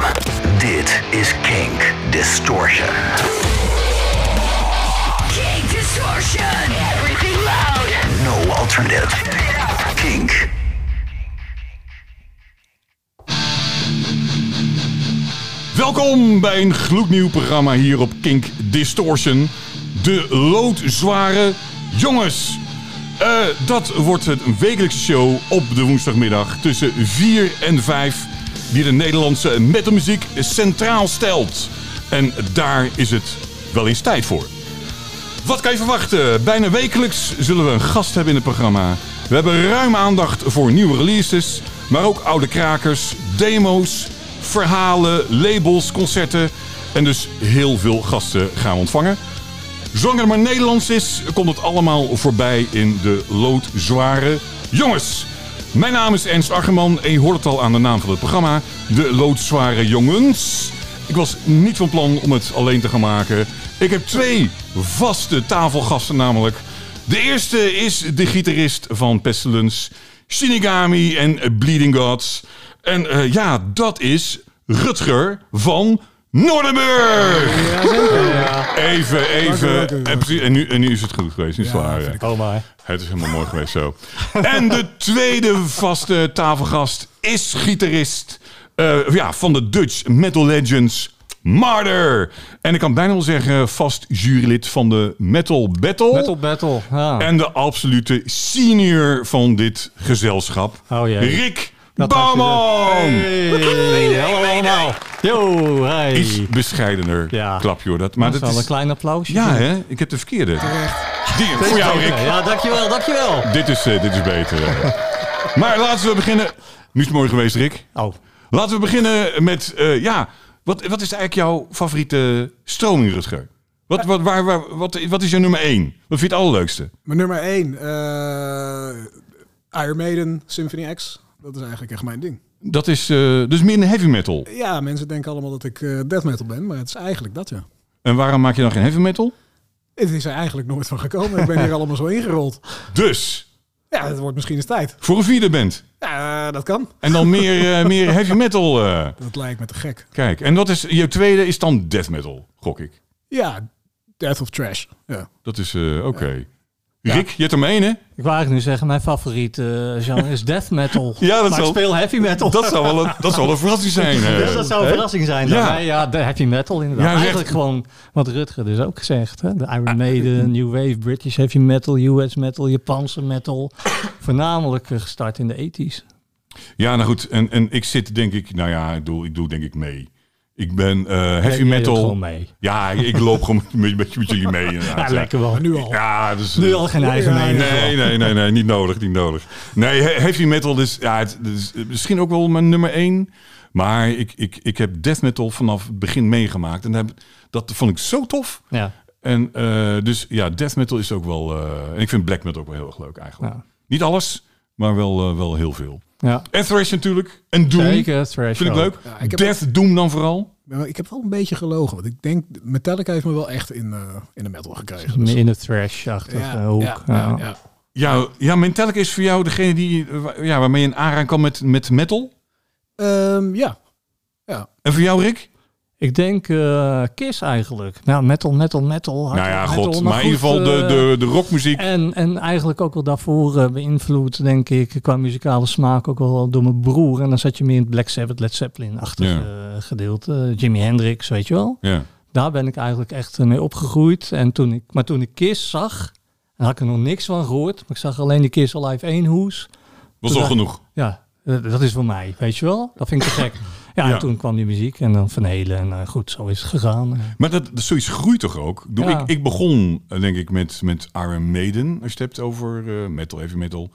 Welkom. Dit is Kink Distortion. King distortion. Everything loud. No alternative. Kink. Welkom bij een gloednieuw programma hier op Kink Distortion. De loodzware jongens. Eh, dat wordt het een wekelijkse show op de woensdagmiddag tussen 4 en 5. Die de Nederlandse metalmuziek centraal stelt. En daar is het wel eens tijd voor. Wat kan je verwachten? Bijna wekelijks zullen we een gast hebben in het programma. We hebben ruim aandacht voor nieuwe releases, maar ook oude krakers, demo's, verhalen, labels, concerten. En dus heel veel gasten gaan we ontvangen. Zolang maar Nederlands is, komt het allemaal voorbij in de loodzware jongens. Mijn naam is Ernst Argerman en je hoort het al aan de naam van het programma. De loodzware jongens. Ik was niet van plan om het alleen te gaan maken. Ik heb twee vaste tafelgasten namelijk. De eerste is de gitarist van Pestilence, Shinigami en Bleeding Gods. En eh, ja, dat is Rutger van Noordenburg. Even, even. En, precies, en, nu, en nu is het goed geweest. Nu is het klaar. ja. Oh. Het is helemaal mooi geweest zo. En de tweede vaste tafelgast is gitarist eh, ja, van de Dutch Metal Legends, Marder. En ik kan bijna wel zeggen vast jurylid van de Metal Battle. Metal Battle. Ja. En de absolute senior van dit gezelschap, Oh jee. Rick Bouwman. Hey, hallo allemaal. Yo, hey. Iets bescheidener Ja. klapje hoor. Dat, maar dat is wel is, een klein applausje. ja, hè? Ik heb de verkeerde. Die, voor jou, Rick. Ja, dankjewel, dankjewel. Dit is, eh, dit is beter. maar laten we beginnen. Nu is het mooi geweest, Rick. Oh, Laten we beginnen met, eh, ja, wat, wat is eigenlijk jouw favoriete stroming, Rutger? Wat, wat, waar, waar, wat, wat is jouw nummer één? Wat vind je het allerleukste? Mijn nummer 1, Iron Maiden, Symphony X. Dat is eigenlijk echt mijn ding. Dat is eh, dus meer een heavy metal. Ja, mensen denken allemaal dat ik eh, death metal ben, maar het is eigenlijk dat, ja. En waarom maak je dan geen heavy metal? Het is er eigenlijk nooit van gekomen. Ik ben hier allemaal zo ingerold. Dus, Ja, het wordt misschien eens tijd. voor een vierde band. Ja, dat kan. En dan meer, eh, meer heavy metal. Dat lijkt me te gek. Kijk, en dat is, je tweede is dan death metal, gok ik. Ja, Death of Trash. Ja. Dat is, oké. Rick, je hebt maar één, hè? ik wou eigenlijk nu zeggen, mijn favoriete eh, genre is death metal. Ja, dat maar zal- ik speel heavy metal. Dat zou wel een, dat zou wel een verrassing zijn. Dus dat zou een Hè? verrassing zijn. Ja. Ja, ja de heavy metal inderdaad. Ja, Eigenlijk echt- gewoon wat Rutger dus ook gezegd. Hè? De Iron Maiden, New Wave, British heavy metal, US metal, Japanse metal. Voornamelijk gestart in de 80s. Ja, nou goed. En, en ik zit denk ik, nou ja, ik doe, ik doe denk ik mee. Ik ben eh, heavy metal. gewoon mee. Ja, ik loop gewoon met, met, met jullie mee. inderdaad, Ja, lekker wel. Nu al. Ja, dus, Nu al geen eigen mening. Nee, nee, nee, nee, niet nodig, niet nodig. Nee, he- heavy metal is, ja, het, het is misschien ook wel mijn nummer één. Maar ik, ik, ik heb death metal vanaf het begin meegemaakt. En dat, dat vond ik zo tof. Ja. En eh, dus ja, death metal is ook wel... eh, en ik vind black metal ook wel heel erg leuk eigenlijk. Ja. Niet alles, maar wel, eh, wel heel veel. Ja. En thrash natuurlijk. En doom. Zeker, thrash Vind ik leuk. Ja, ik heb Death Doom dan vooral. Ik heb wel een beetje gelogen. Want ik denk, Metallica heeft me wel echt in, eh, in de metal gekregen. Dus- in de thrash-achtige hoek. ja, Ja, ja, ja. Ja, ja Metallica is voor jou degene die, ja, waarmee je een aanraking kan met, met metal. Ehm, ja. ja. En voor jou, Rick? Ik denk eh, Kiss eigenlijk. Nou, metal, metal, metal. hard nou ja, metal, god. Maar, in ieder geval de, eh, de, de rockmuziek. En, en eigenlijk ook wel daarvoor eh, beïnvloed, denk ik, qua muzikale smaak ook wel door mijn broer. En dan zat je meer in het Black Sabbath, Led Zeppelin-achtige Ja. eh, gedeelte. Jimi Hendrix, weet je wel. Ja. Daar ben ik eigenlijk echt mee opgegroeid. En toen ik, maar toen ik Kiss zag, en had ik er nog niks van gehoord. Maar ik zag alleen die Kiss Alive 1 hoes. Was al genoeg. Ja, dat is voor mij, weet je wel. Dat vind ik te gek. Ja, Ja. en toen kwam die muziek en dan Van Helen. En eh, goed, zo is het gegaan. Maar dat, dat zoiets groeit toch ook? Ik Ja. Ik, ik begon, eh, denk ik, met, met Iron Maiden. Als je het hebt over eh, metal, heavy metal.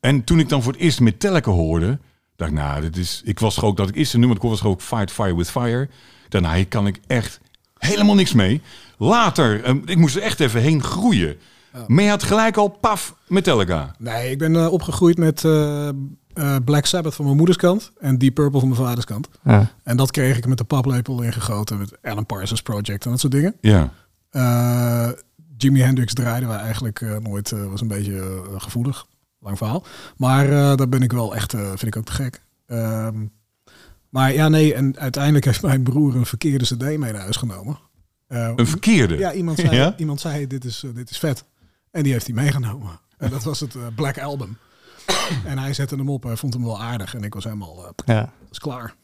En toen ik dan voor het eerst Metallica hoorde, dacht ik, nou, dit is... Ik was gewoon, dat ik eerste nummer, dat was gewoon Fight Fire with Fire. Daarna kan ik echt helemaal niks mee. Later, ik moest er echt even heen groeien. Maar je had gelijk al, paf, Metallica. Nee, ik ben opgegroeid met eh, eh, Black Sabbath van mijn moeders kant en Deep Purple van mijn vaders kant. Ja. En dat kreeg ik met de paplepel ingegoten met Alan Parsons Project en dat soort dingen. Ja. Eh, Jimi Hendrix draaiden wij eigenlijk eh, nooit, eh, was een beetje gevoelig. Lang verhaal. Maar eh, daar ben ik wel echt, eh, vind ik ook te gek. Ehm, Maar ja, nee, en uiteindelijk heeft mijn broer een verkeerde cd mee naar huis genomen. Eh, Een verkeerde. ja, iemand zei, Ja? iemand zei dit, is, dit is vet. En die heeft hij meegenomen. En dat was het Black Album. en hij zette hem op, hij vond hem wel aardig. En ik was helemaal, eh, Ja. is klaar.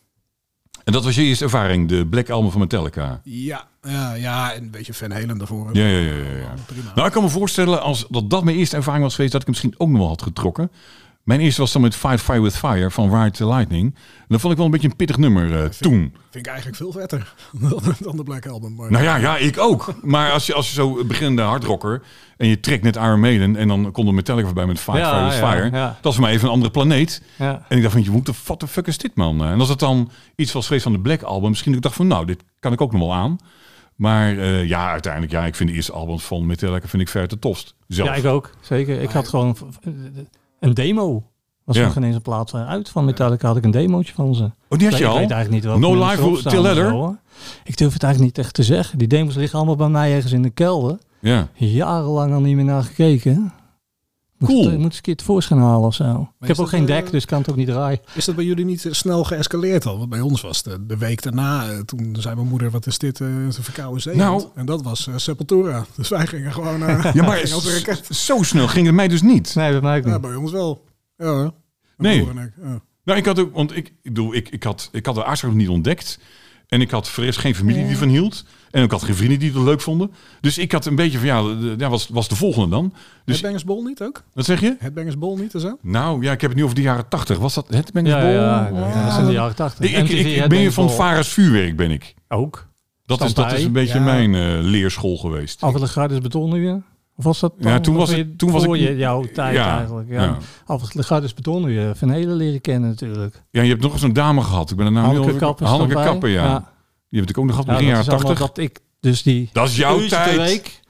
En dat was je eerste ervaring, de Black Album van Metallica. Ja, ja, ja, en een beetje Van Halen daarvoor. Ja, ja, ja, ja, ja. Prima. Nou, ik kan me voorstellen, als dat, dat mijn eerste ervaring was geweest, dat ik hem misschien ook nog wel had getrokken. Mijn eerste was dan met Fight Fire with Fire van Ride to Lightning. En dat vond ik wel een beetje een pittig nummer eh, toen. Vind ik eigenlijk veel vetter dan, de Black Album. Maar Nou ja, ja, ik ook. Maar als je, als je zo beginnende hardrocker en je trekt net Iron Maiden en dan komt er Metallica voorbij met Fight Ja, Fire with ja, Fire. ja. Dat is voor mij even een andere planeet. Ja. En ik dacht van, je what the, what the fuck is dit man? En als het dan iets was geweest van de Black Album, misschien dat ik dacht van, nou, dit kan ik ook nog wel aan. Maar eh, ja, uiteindelijk, ja, ik vind de eerste albums van Metallica vind ik ver te tofst. Zelf. Ja, ik ook. Zeker. Ik had gewoon een demo. Was Ja. nog geen eens een plaat eh, uit van Metallica. Had ik een demootje van ze. Oh, die had je ik al? weet eigenlijk niet welke No Life staan Till Leather? zo. Ik durf het eigenlijk niet echt te zeggen. Die demos liggen allemaal bij mij ergens in de kelder. Ja. Jarenlang al niet meer naar gekeken. Moet, Cool. het, eh, moet eens een keer tevoorschijn halen of zo. ik heb ook dat, geen eh, deck, dus ik kan het ook niet draaien. Is dat bij jullie niet eh, snel geëscaleerd al? Want bij ons was het de week daarna. eh, Toen zei mijn moeder, wat is dit? eh, een verkouden zee. Nou. En dat was eh, Sepultura. Dus wij gingen gewoon eh Ja, maar zo snel ging het mij dus niet. Nee, bij mij ook Ja, niet. bij ons wel. Ja, Nee. ik, ja. Nou, ik had ook, want ik, ik bedoel, ik, ik had, ik had de aardschap niet ontdekt. En ik had de rest geen familie die van hield. En ik had geen vrienden die het leuk vonden. Dus ik had een beetje van, ja, de- ja was, was de volgende dan. Dus, Headbangers Ball niet ook? wat zeg je? Headbangers Ball niet en zo? Nou, ja, ik heb het nu over de jaren tachtig. Was dat het Ja, ja, ja, ja, dat is in de jaren tachtig. Ik, ik, MTV, ik, het ben je van wel. Vares Vuurwerk, ben ik. Ook. Dat is, dat is een beetje Ja. mijn eh, leerschool geweest. Af en toe gaat dus beton weer. Of was dat Ja, toen was het- toen was voor ik- je, jouw tijd Ja, eigenlijk? Ja. ja. Af en toe gaat dus beton weer Van Hele leren kennen natuurlijk. Ja, je hebt nog eens een dame gehad. Ik ben er nou Hanneke. Kappen, ja. Die heb ik ook nog gehad Ja, begin jaren allemaal tachtig. Dat ik dus die Dat is jouw tijd. week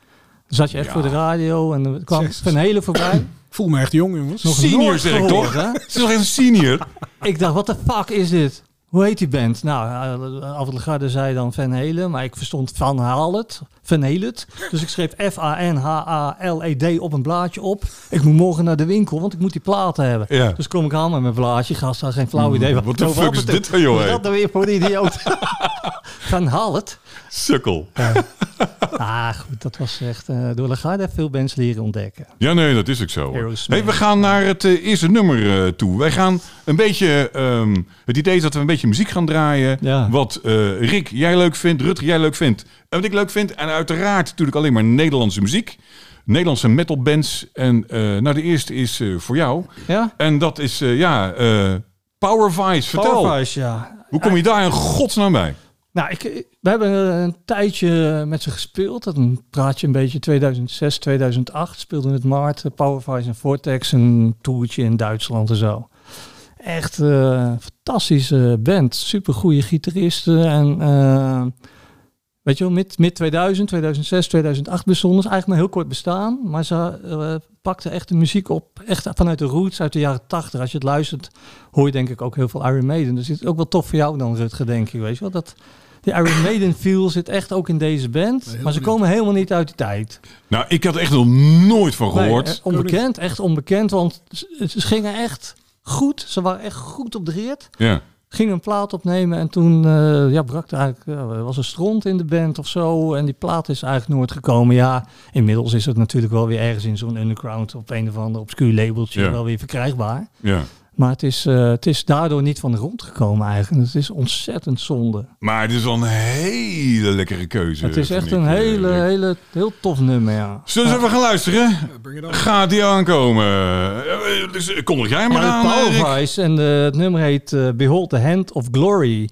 zat je echt Ja. voor de radio en er kwam. Van Hele voorbij. Ik voel me echt jong, jongens. Nog Senior zeg ik toch? hè? Ze is nog een senior. Ik dacht, wat de fuck is dit? Hoe heet die band? Nou, uh, Af en Garde zei dan Van Halen, maar ik verstond Van Halet, Van Halet. Dus ik schreef F-A-N-H-A-L-E-D op een blaadje op. Ik moet morgen naar de winkel, want ik moet die platen hebben. Ja. Dus kom ik aan met mijn blaadje. Gast had geen flauw idee. What the over fuck wat is dit van jou, Wat is hé? dat nou weer voor een idioot? Van Halet. Sukkel. Ah, goed, dat was echt... eh door Lagarde veel bands leren ontdekken. Ja, nee, dat is ook zo. Hey, we gaan naar het eh, eerste nummer eh, toe. Wij gaan een beetje... ehm, het idee is dat we een beetje muziek gaan draaien. Ja. Wat eh, Rick jij leuk vindt, Rutger jij leuk vindt. En wat ik leuk vind. En uiteraard natuurlijk alleen maar Nederlandse muziek. Nederlandse metalbands. En eh, nou, de eerste is eh, voor jou. Ja? En dat is, eh, ja, eh Power Vice. Vertel. Powervice, ja. Hoe kom je daar in godsnaam bij? Nou, ik, we hebben een tijdje met ze gespeeld. Dat een praatje een beetje 2006, 2008. Speelden met Maart, Powervice en Vortex. Een toertje in Duitsland en zo. Echt eh fantastische band. Super goede gitaristen. En eh, weet je wel, mid, mid 2000, 2006, 2008 bestonden eigenlijk maar heel kort bestaan. Maar ze eh, pakten echt de muziek op. Echt vanuit de roots uit de jaren 80. Als je het luistert, hoor je denk ik ook heel veel Iron Maiden. Dus het is ook wel tof voor jou dan, Rutger, denk ik. Weet je wel, dat... Die Iron Maiden feel zit echt ook in deze band. maar ze komen helemaal niet uit die tijd. Nou, ik had er echt nog nooit van gehoord. Nee, eh, onbekend, echt onbekend. Want ze, ze gingen echt goed. Ze waren echt goed op de rit. ja. Gingen een plaat opnemen en toen eh, ja, brak er eigenlijk, er was een stront in de band of zo. En die plaat is eigenlijk nooit gekomen. Ja, inmiddels is het natuurlijk wel weer ergens in zo'n underground op een of ander obscuur labeltje Ja. wel weer verkrijgbaar. ja. Maar het is, eh, het is daardoor niet van de grond gekomen eigenlijk. Het is ontzettend zonde. Maar het is wel een hele lekkere keuze. Het is echt een eh, hele, hele, heel tof nummer, ja. Zullen we even gaan luisteren? Gaat die aankomen? Eh, Dus kondig jij maar Ja, aan. Powervice en eh, het nummer heet eh, Behold the Hand of Glory.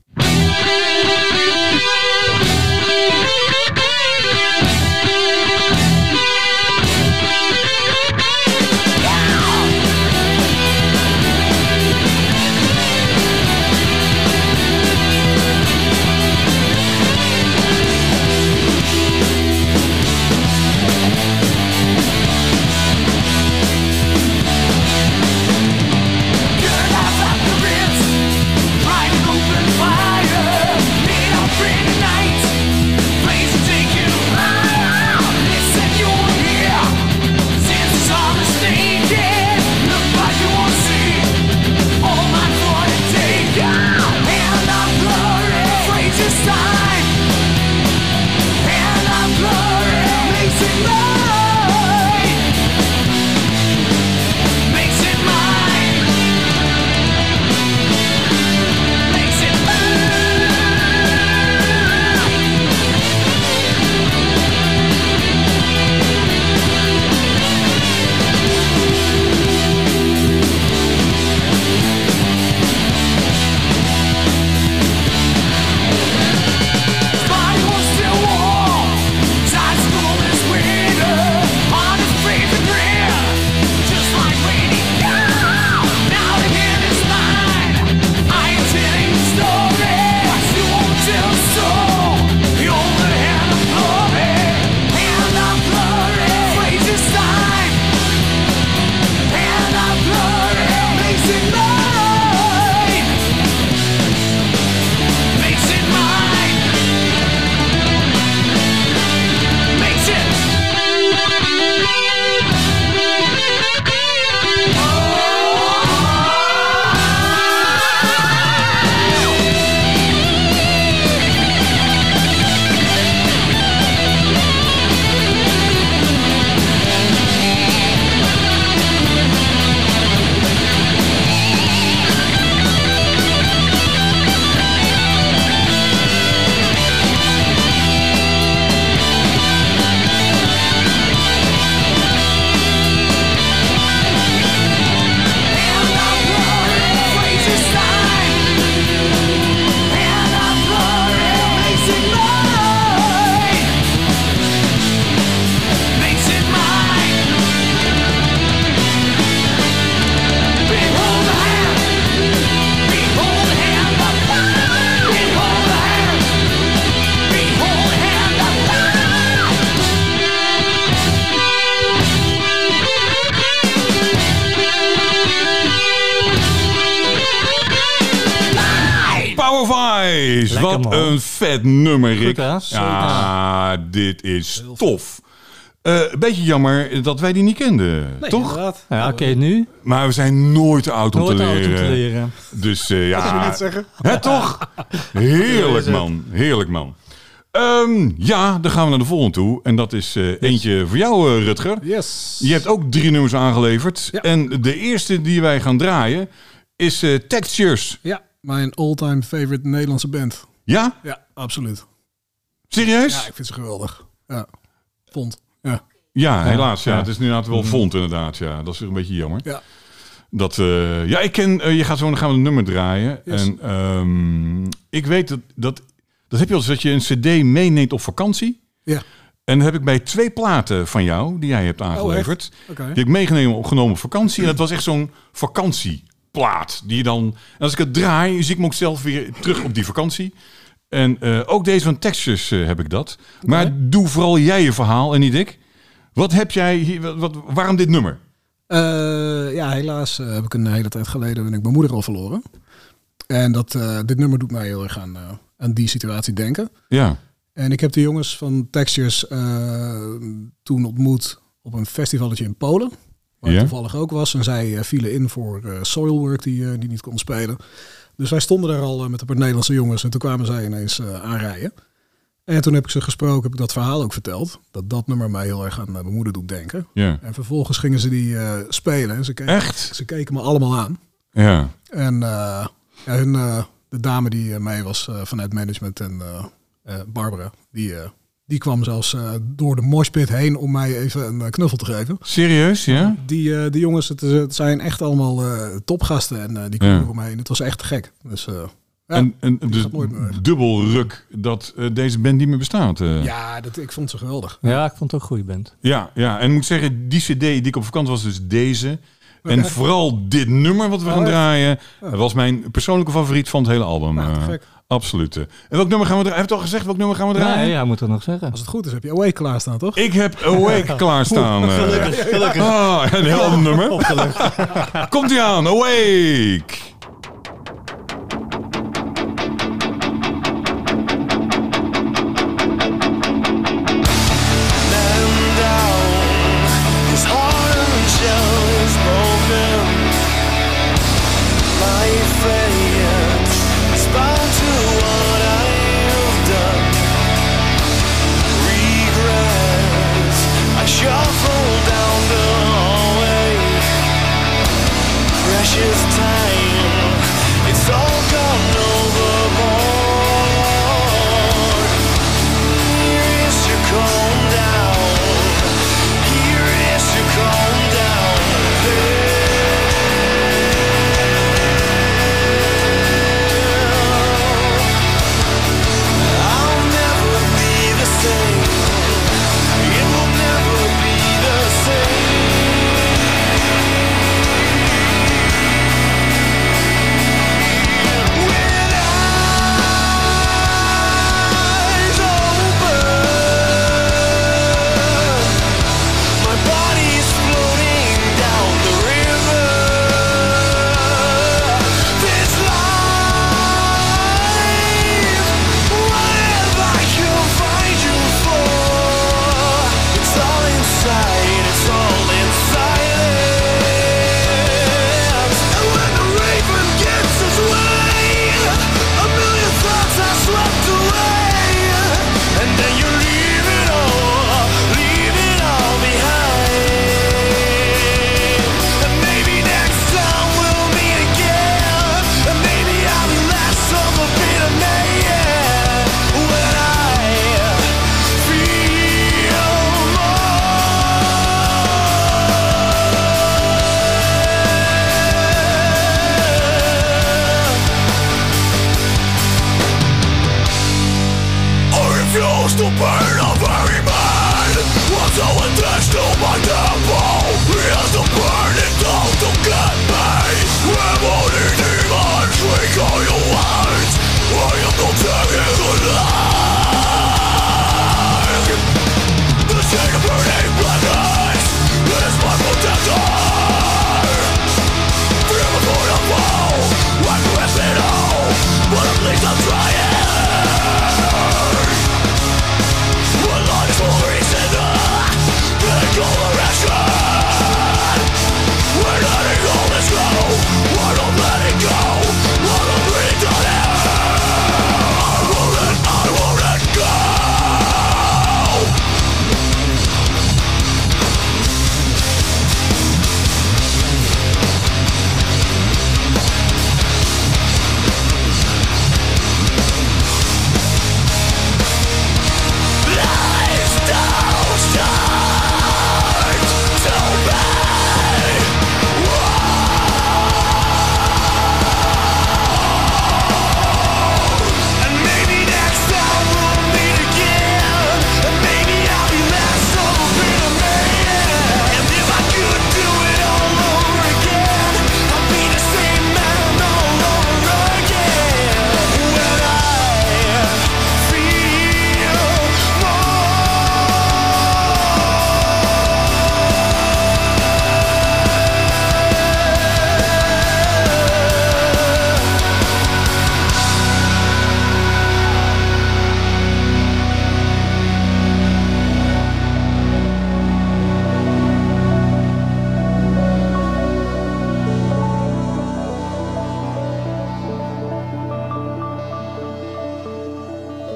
Vet nummer, Rick. hè? ja, dit is tof. Eh, Een beetje jammer dat wij die niet kenden, Nee, toch? inderdaad. Ja, oké, nu. Maar we zijn nooit te oud om Nooit te oud om leren. te leren. Dus eh, Als jullie ja, het zeggen. hè, toch? Heerlijk man, heerlijk man. Ehm, ja, dan gaan we naar de volgende toe. En dat is eh, eentje voor jou, eh, Rutger. Yes. Je hebt ook drie nummers aangeleverd. Ja. En de eerste die wij gaan draaien is eh, Textures. Ja, mijn all-time favorite Nederlandse band. Ja? Ja, absoluut. Serieus? Ja, ik vind ze geweldig. Ja. Vond. Ja. Ja, helaas. Ja. ja. Het is nu inderdaad wel vond, inderdaad. Ja, dat is een beetje jammer. Ja. Dat, eh, ja, ik ken, eh, je gaat zo, dan gaan we een nummer draaien. Yes. En ehm, ik weet dat, dat, dat heb je als dat je een cd meeneemt op vakantie. Ja. En dan heb ik bij twee platen van jou, die jij hebt aangeleverd, Oké. die heb ik meegenomen opgenomen op vakantie. En dat was echt zo'n vakantieplaat. Die dan, als ik het draai, zie ik me ook zelf weer terug op die vakantie. En eh, ook deze van Texas eh, heb ik dat. Maar doe vooral jij je verhaal en niet ik. Wat heb jij hier, wat, wat- waarom dit nummer? Eh, ja, helaas heb ik een hele tijd geleden ben ik mijn moeder al verloren. En dat, dit nummer doet mij heel erg aan, aan die situatie denken. Ja, En ik heb de jongens van Textures toen ontmoet op een festivalletje in Polen. Waar Ja. toevallig ook was. En zij eh, vielen in voor eh, Soilwork, die, eh, die niet kon spelen. Dus wij stonden daar al met een paar Nederlandse jongens. En toen kwamen zij ineens aanrijden. En toen heb ik ze gesproken, heb ik dat verhaal ook verteld. Dat dat nummer mij heel erg aan mijn moeder doet denken. ja. En vervolgens gingen ze die spelen. En ze keken, Echt? Ze keken me allemaal aan. Ja. En ja, hun, de dame die mee was vanuit management en Barbara, die, die kwam zelfs eh, door de moshpit heen om mij even een eh, knuffel te geven. Serieus, ja? Die, eh, die jongens, het, zijn echt allemaal eh, topgasten en eh, die kwamen Ja. er omheen. Het was echt gek. Dus eh, ja, en en dus dubbel ruk dat eh, deze band niet meer bestaat. eh. ja dat, ik vond ze geweldig. Ja, ik vond het ook een goede band. Ja, ja, en ik moet zeggen, die cd die ik op vakantie was, dus deze. En vooral dit nummer wat we gaan draaien, dat was mijn persoonlijke favoriet van het hele album. Gek. Absoluut. En welk nummer gaan we draaien? Heb je het al gezegd welk nummer gaan we draaien? Nee, ja, moet dat nog zeggen. Als het goed is heb je Away klaarstaan, toch? Ik heb Awake klaarstaan. eh. Gelukkig, gelukkig. Ah, een heel ander nummer. Komt ie aan, Awake.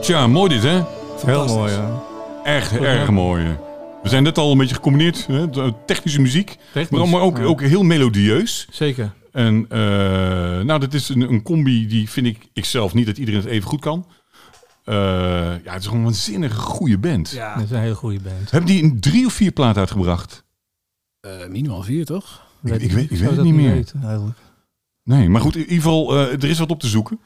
Tja, mooi dit, hè? Heel mooi, ja. Echt Goed, erg ja. mooi. We zijn net al een beetje gecombineerd. Hè? de Technische muziek. Technisch, Maar, maar ook, ja. ook heel melodieus. Zeker. En eh, nou, dat is een, een combi die vind ik, ik zelf niet dat iedereen het even goed kan. Eh, ja, het is gewoon een waanzinnige goede band. Ja, Dat is een hele goede band. Hebben die een drie of vier platen uitgebracht? eh, minimaal vier, toch? Ik- ik weet- ik weet het niet meer. weten, eigenlijk. Nee, maar goed, in ieder geval, eh, er is wat op te zoeken.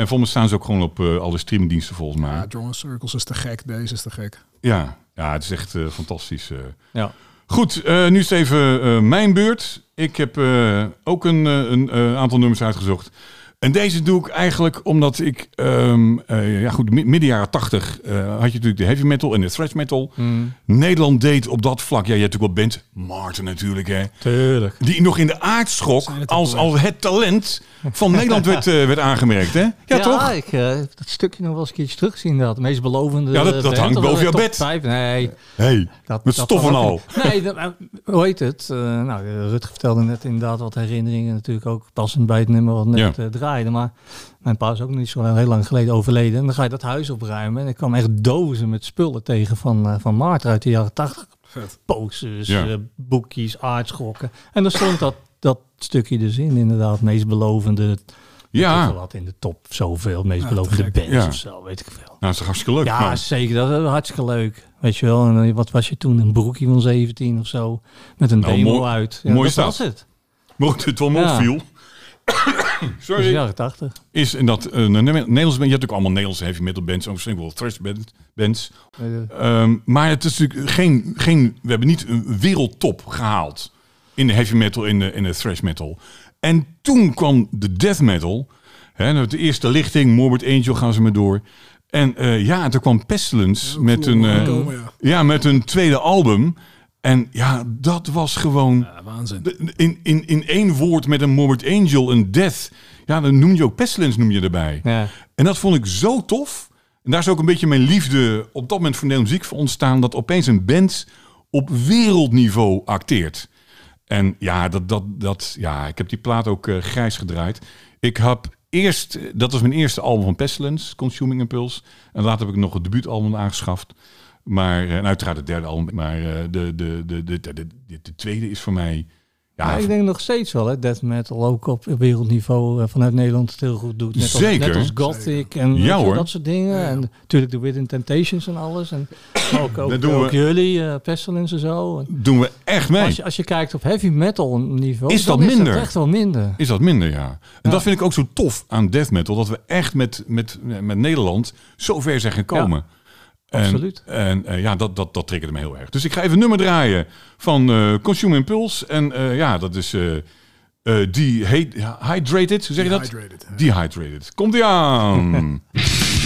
En volgens mij staan ze ook gewoon op eh, alle streamingdiensten volgens mij. Ja, Drone Circles is te gek. Deze is te gek. Ja, ja het is echt eh, fantastisch. eh. Ja. Goed, eh, nu is het even eh, mijn beurt. Ik heb eh, ook een, eh, een eh, aantal nummers uitgezocht. En deze doe ik eigenlijk omdat ik, ehm, eh, ja goed, mi- midden jaren tachtig eh, had je natuurlijk de heavy metal en de thrash metal. Mm, Nederland deed op dat vlak, ja je hebt natuurlijk wel band, Martin natuurlijk hè. tuurlijk. Die nog in de aardschok als, als het talent van Nederland werd, eh, werd aangemerkt hè. Ja, toch? ik eh, heb dat stukje nog wel eens een keertje teruggezien. Dat meest belovende. Ja, dat- dat band, hangt boven wel jouw top bed. vijf. Nee, Hey, dat, met dat stof en dan ook al. Nee, dat, eh, hoe heet het? Eh, nou, eh, Rutger vertelde net inderdaad wat herinneringen. Natuurlijk ook passend bij het nummer wat net Ja. eh, draaide. Maar mijn pa is ook nog niet zo heel lang geleden overleden. En dan ga je dat huis opruimen. En ik kwam echt dozen met spullen tegen van, eh, van Maarten uit de jaren tachtig. Posters, Ja. eh, boekjes, aardschokken. En daar stond dat, dat stukje dus in. Inderdaad, meest belovende. Ja, Wat in de top zoveel. Meest Ja, belovende bands Ja. of zo, weet ik veel. nou dat is toch hartstikke leuk. Ja, man. zeker. Dat is hartstikke leuk. Weet je wel. En eh, wat was je toen? Een broekje van 17 of zo. Met een Nou, demo mooi- uit. mooi dat was het. Ook het wel Ja. is Sorry. jaren 80. is in dat een Nederlandse band. Je hebt ook allemaal Nederlandse heavy metal bands, misschien wel thrash band- bands. Eh, Ehm, maar het is natuurlijk geen, geen, we hebben niet een wereldtop gehaald in de heavy metal, in de, in de thrash metal. En toen kwam de death metal. Hè, nou, de eerste lichting, Morbid Angel gaan ze maar door. En eh, ja, toen kwam Pestilence met een, eh, Komen, ja. ja, met een tweede album. En ja, dat was gewoon ja, waanzin. de- in, in, in één woord met een Morbid Angel, een death. Ja, dan noem je ook Pestilence noem je erbij. ja. En dat vond ik zo tof. En daar is ook een beetje mijn liefde op dat moment voor Nederlandse muziek voor ontstaan. Dat opeens een band op wereldniveau acteert. En ja, dat, dat, dat, ja ik heb die plaat ook eh, grijs gedraaid. Ik heb eerst, dat was mijn eerste album van Pestilence, Consuming Impulse. En later heb ik nog het debuutalbum aangeschaft. Maar, eh, en uiteraard het derde album. Maar eh, de, de, de, de, de tweede is voor mij... Ja, Maar ik denk nog steeds wel, hè, death metal ook op wereldniveau eh, vanuit Nederland het heel goed doet. Net als, Zeker. Net als Gothic en Ja, dat soort dingen. En natuurlijk de Within Temptations en alles. En ook, ook, Dat doen ook we. jullie, eh, Pestilence en zo. En doen we echt mee. als, je, als je kijkt op heavy metal niveau, Is dat is minder? dat echt wel minder. Is dat minder, ja. En Ja. dat vind ik ook zo tof aan death metal. Dat we echt met, met, met Nederland zo ver zijn gekomen. En, absoluut. En eh, ja, dat, dat, dat triggerde me heel erg. Dus ik ga even een nummer draaien van eh Consumer Impulse. En eh, ja, dat is eh eh Dehydrated. Hoe zeg je dat? Dehydrated. Dehydrated. Komt ie aan.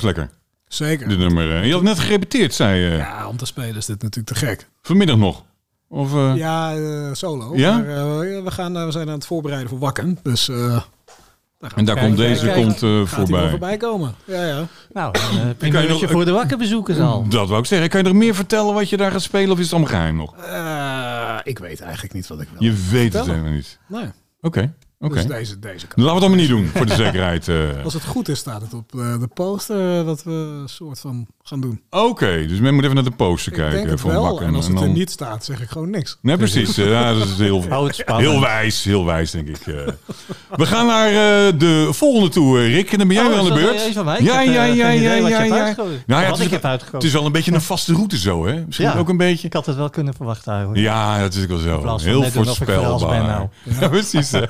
Blijft lekker, Zeker. dit nummer. eh. Je had net gerepeteerd, zei je. Ja, om te spelen is dit natuurlijk te gek. Vanmiddag nog. Of, eh, Ja, eh, solo. Ja? Maar, eh, we, gaan, eh, we zijn aan het voorbereiden voor Wakken. Dus eh, daar en daar komt deze Kijken. komt, eh, Gaat voorbij. voorbij komen. Ja, ja. Nou, een kan je nog- voor de wakkerbezoekers al. Dat wou ik zeggen. Kan je nog meer vertellen wat je daar gaat spelen of is het allemaal geheim nog? Eh, ik weet eigenlijk niet wat ik wil. Je weet het helemaal niet. Nee. Oké, oké. Dus deze, deze kan. Laten we het allemaal niet doen, voor de zekerheid. eh. Als het goed is, staat het op eh, de poster eh, dat we een soort van gaan doen. Oké, dus men moet even naar de poster ik denk kijken het voor wel. Wakken. En als het dan... er niet staat, zeg ik gewoon niks. Nee, precies. Ja, dat is heel, heel wijs, heel wijs, denk ik. eh. We gaan naar eh, de volgende toe, Rick. En dan ben jij Oh, weer aan de dat beurt. eens van mij? Ik Ja, heb, ja, ja, ja, ja, ja. Nou ja, het ik is, heb uitgekozen. het is wel een beetje een vaste route zo, hè? Misschien Ja. ook een beetje. Ik had het wel kunnen verwachten eigenlijk. Ja, dat is ook wel zo. Heel ik voorspelbaar. nou. Ja, precies.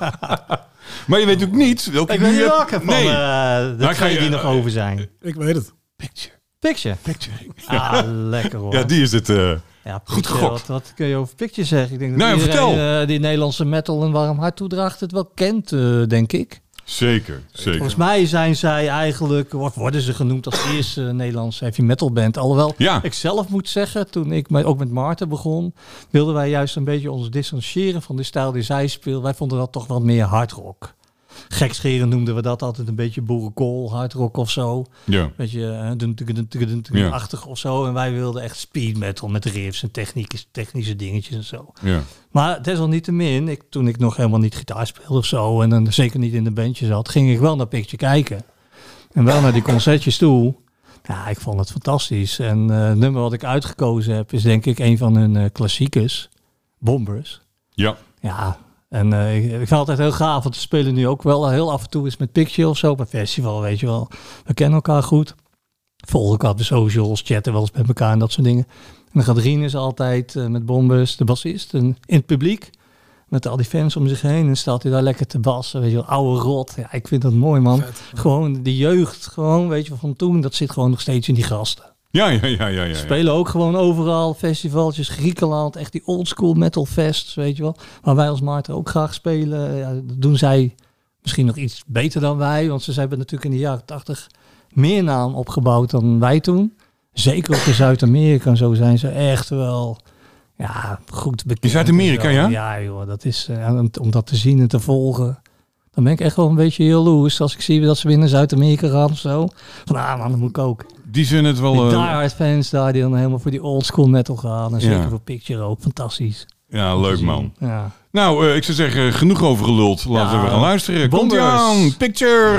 maar je weet ook niet welke Ik weet nu niet van Nee. eh, de Maar ga twee je- die nog over zijn. Ik weet het. Picture. Picture. Picture. Ah, lekker hoor. Ja, die is het. eh. Ja, Goed gegokt. Wat, wat kun je over Picture zeggen? Ik denk dat Nou, ja, iedereen vertel. eh, die Nederlandse metal een warm hart toedraagt het wel kent, eh, denk ik. Zeker, zeker. Volgens mij zijn zij eigenlijk, of worden ze genoemd als eerste Nederlandse heavy metal band. Alhoewel, Ja. ik zelf moet zeggen, toen ik met, ook met Maarten begon, wilden wij juist een beetje ons distancieren van de stijl die zij speelden. Wij vonden dat toch wat meer hardrock. Gekscherend noemden we dat altijd een beetje boerenkool, hardrock of zo. Ja. Beetje eh, achtig of zo. En wij wilden echt speed metal met riffs en techniek, technische dingetjes en zo. Ja. Maar desalniettemin, ik, toen ik nog helemaal niet gitaar speelde of zo, en dan zeker niet in de bandje zat, ging ik wel naar Picture kijken. En wel naar die concertjes toe. Ja, ik vond het fantastisch. En eh, het nummer wat ik uitgekozen heb, is denk ik een van hun eh, klassiekers. Bombers. Ja. Ja, en eh, ik, ik vind het altijd heel gaaf, want we spelen nu ook wel heel af en toe eens met Picture of zo, op een festival, weet je wel. We kennen elkaar goed. Volgen elkaar op de socials, chatten wel eens met elkaar en dat soort dingen. En dan gaat Rinus altijd eh, met Bombers, de bassist, en in het publiek. Met al die fans om zich heen. En staat hij daar lekker te bassen. Weet je wel, oude rot. Ja, ik vind dat mooi, man. Gewoon die jeugd, gewoon, weet je van toen. Dat zit gewoon nog steeds in die gasten. Ja, ja, ja, ja, ja. Spelen ook gewoon overal. Festivaltjes, Griekenland. Echt die oldschool metal fests, weet je wel. Waar wij als Maarten ook graag spelen. Ja, dat doen zij misschien nog iets beter dan wij. Want ze hebben natuurlijk in de jaren tachtig meer naam opgebouwd dan wij toen. Zeker ook in Zuid-Amerika en zo zijn ze echt wel ja, goed bekend. In Zuid-Amerika, ja? Ja, joh, dat is eh, om, dat te zien en te volgen. Dan ben ik echt wel een beetje heel loes als ik zie dat ze naar Zuid-Amerika gaan of zo. Van, ah man, dat moet ik ook. Die zijn het wel... Die eh, diehard fans daar die dan helemaal voor die old school metal gaan. En zeker Ja. voor Picture ook. Fantastisch. ja, leuk man. Ja. Nou, eh, ik zou zeggen, genoeg over geluld. Laten we Ja. gaan luisteren. Komt ie aan. Picture.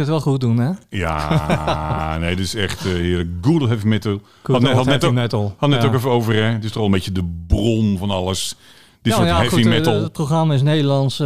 Het wel goed doen, hè? Ja, nee, dit is echt eh, heerlijk. Good heavy metal. Good net, old net ook, metal. had net Ja. ook even over, hè. Het is toch wel een beetje de bron van alles. Dit soort heavy goed, eh, metal. Het programma is Nederlandse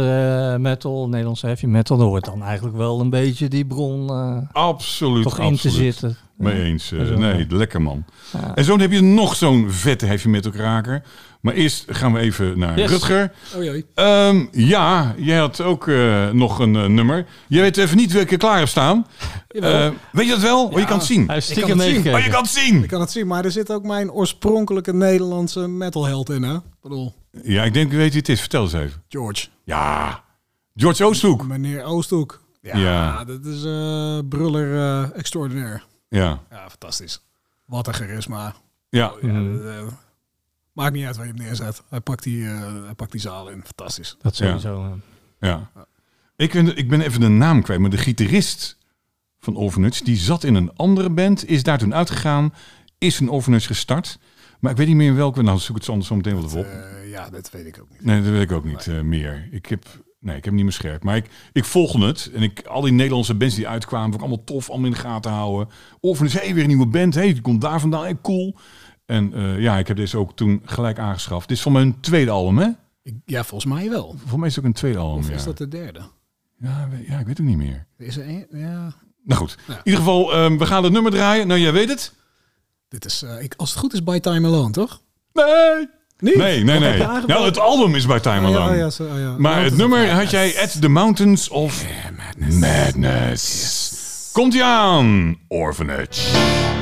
eh, metal, Nederlandse heavy metal. Daar hoort dan eigenlijk wel een beetje die bron absoluut, toch in te absoluut. zitten. Mee eens. Ja, nee, lekker man. Ja. En zo heb je nog zo'n vette heavy metal kraker. Maar eerst gaan we even naar Yes. Rutger. Oh. Ehm, ja, jij had ook eh, nog een eh, nummer. Je weet even niet welke klaar heb staan. Eh, weet je dat wel? Oh, je kan het zien. Hij Ik kan stiekem het zien. Oh, je kan het zien. Ik kan het zien, maar er zit ook mijn oorspronkelijke Nederlandse metalheld in, hè? Bedoel, Ja, ik denk, ik weet wie het is. Vertel eens even. George. Ja, George Oosthoek. Meneer Oosthoek. Ja, Ja. dat is bruller eh extraordinair. Ja, Ja, fantastisch. Wat een charisma. ja. Ja, dat, eh, maakt niet uit waar je hem neerzet. Hij pakt die, eh, hij pakt die zaal in. Fantastisch. Dat sowieso. eh. ja. Ik, ben, ik ben even de naam kwijt, maar de gitarist van Overnuts, die zat in een andere band, is daar toen uitgegaan, is een Overnuts gestart. Maar ik weet niet meer in welke. Nou, zoek het zo anders zo meteen wel even op. Eh, ja, dat weet ik ook niet. Nee, dat weet ik ook niet eh, meer. Ik heb, nee, ik heb hem niet meer scherp. Maar ik, ik volgde het. En ik, al die Nederlandse bands die uitkwamen, vond ik allemaal tof, allemaal in de gaten houden. Of is hey, weer een nieuwe band. hey, die komt daar vandaan. Hey, cool. En eh, ja, ik heb deze ook toen gelijk aangeschaft. Dit is van mijn tweede album, hè? Ja, volgens mij wel. Voor mij is het ook een tweede album, Of ja. is dat de derde? Ja, ja, ik weet het niet meer. Is er één? Ja. Nou goed, Ja. in ieder geval, ehm, we gaan het nummer draaien. Nou, jij weet het? Dit is, eh, ik, als het goed is, By Time Alone, toch? Nee. Niet? Nee, nee, nee. Nou, het album is bij Time Oh, ja, Alone. oh, ja, zo- oh, ja. Maar het nummer had jij At the Mountains of Madness. Komt ie aan, Orphanage.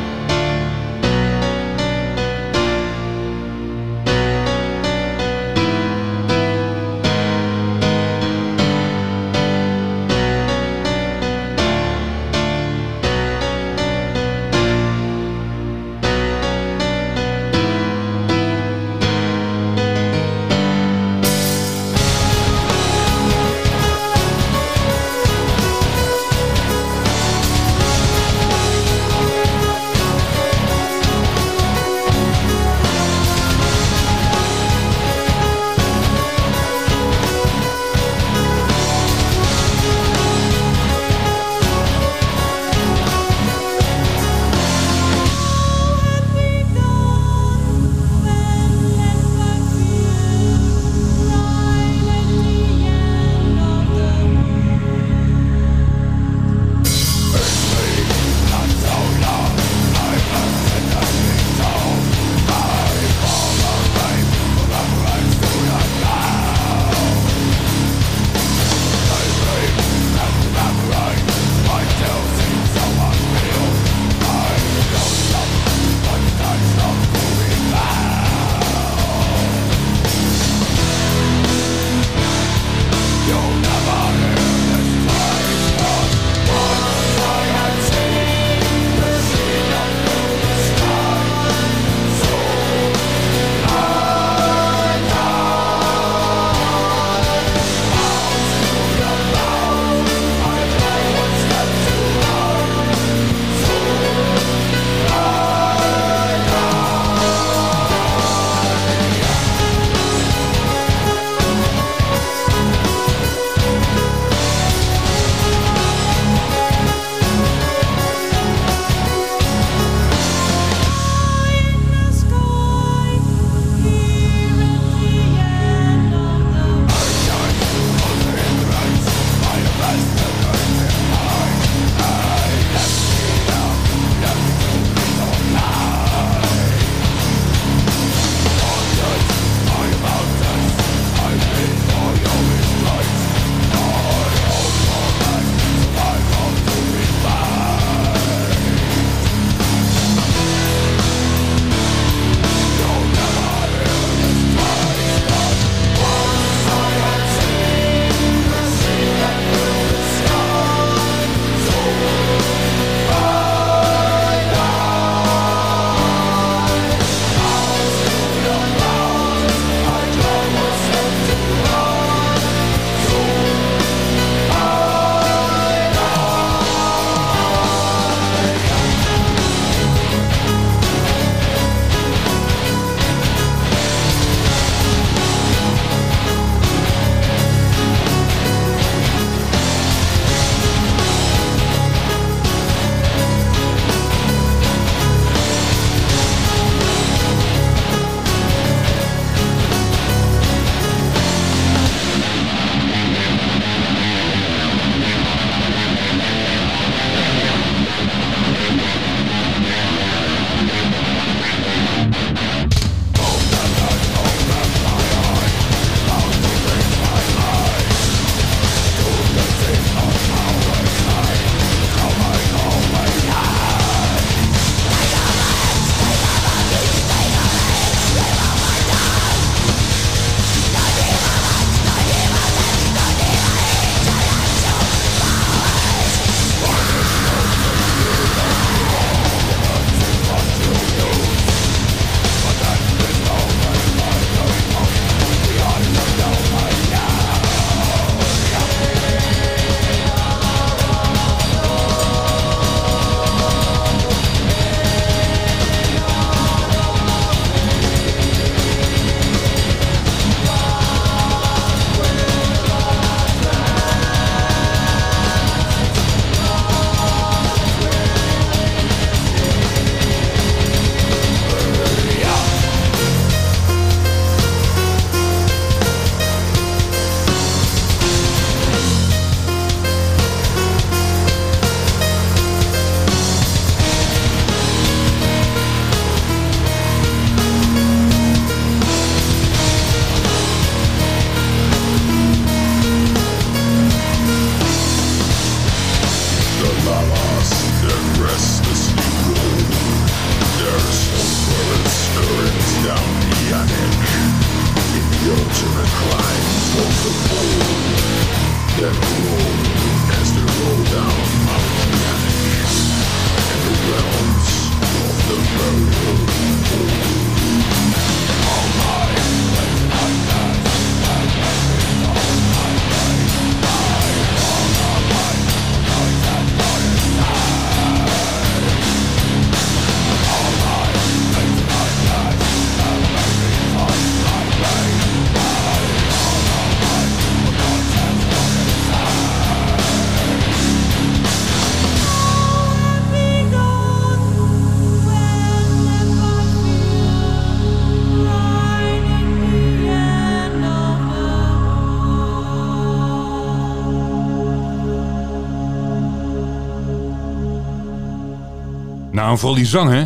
En vooral die zang, hè?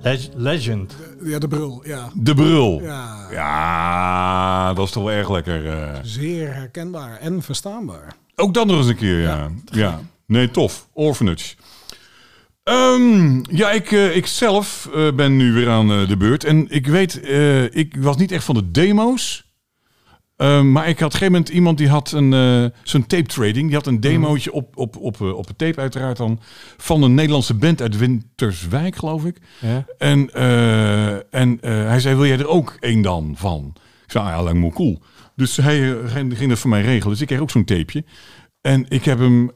Leg- Legend. Ja, de brul. Ja. De brul. ja. Ja, dat is toch wel erg lekker. eh. Zeer herkenbaar en verstaanbaar. Ook dat nog eens een keer, ja. Ja, nee, tof. Orphanage. Ehm, ja, ik, eh, ik zelf eh, ben nu weer aan eh, de beurt. En ik weet, eh, ik was niet echt van de demo's. Ehm, maar ik had op een gegeven moment iemand die had een, eh, zo'n tape trading. Die had een demootje op, op, op, eh, op een tape uiteraard dan. Van een Nederlandse band uit Winterswijk, geloof ik. Ja. En, eh, en hij zei, wil jij er ook één dan van? Ik zei, ah, ja, lijkt me cool. Dus hij ging, dat voor mij regelen. Dus ik kreeg ook zo'n tapeje. En ik heb hem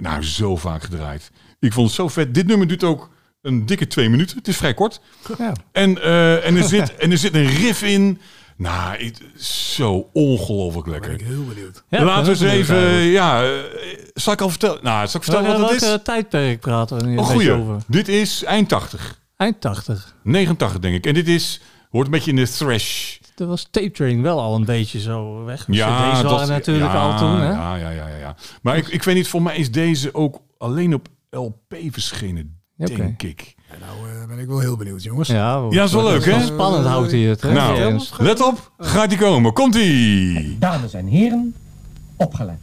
nou zo vaak gedraaid. Ik vond het zo vet. Dit nummer duurt ook een dikke twee minuten. Het is vrij kort. Ja. En, en, er, zit, en er zit een riff in. Nou, het- zo ongelooflijk Ben ik lekker. heel benieuwd. Ja, Laten we eens dat even, eigenlijk. ja, eh, zal ik al vertellen? Nou, zal ik vertellen wat het Welke is? tijdperk praten we nu een goeie. over? Dit is eind 80. Eind 80. 89 denk ik. En dit is, hoort een beetje in de thrash. Er was tape trading wel al een beetje zo weg. Ja, CD's waren dat- natuurlijk ja, al toen, hè? Ja, ja, ja, ja, ja. Maar ik, ik weet niet, voor mij is deze ook alleen op LP verschenen, denk ik. Nou eh, ben ik wel heel benieuwd, jongens. Ja, Ja, is wel leuk, hè? Spannend houdt hij het, hè? Nou, let op, gaat die komen. Komt-ie! Dames en heren, opgelet.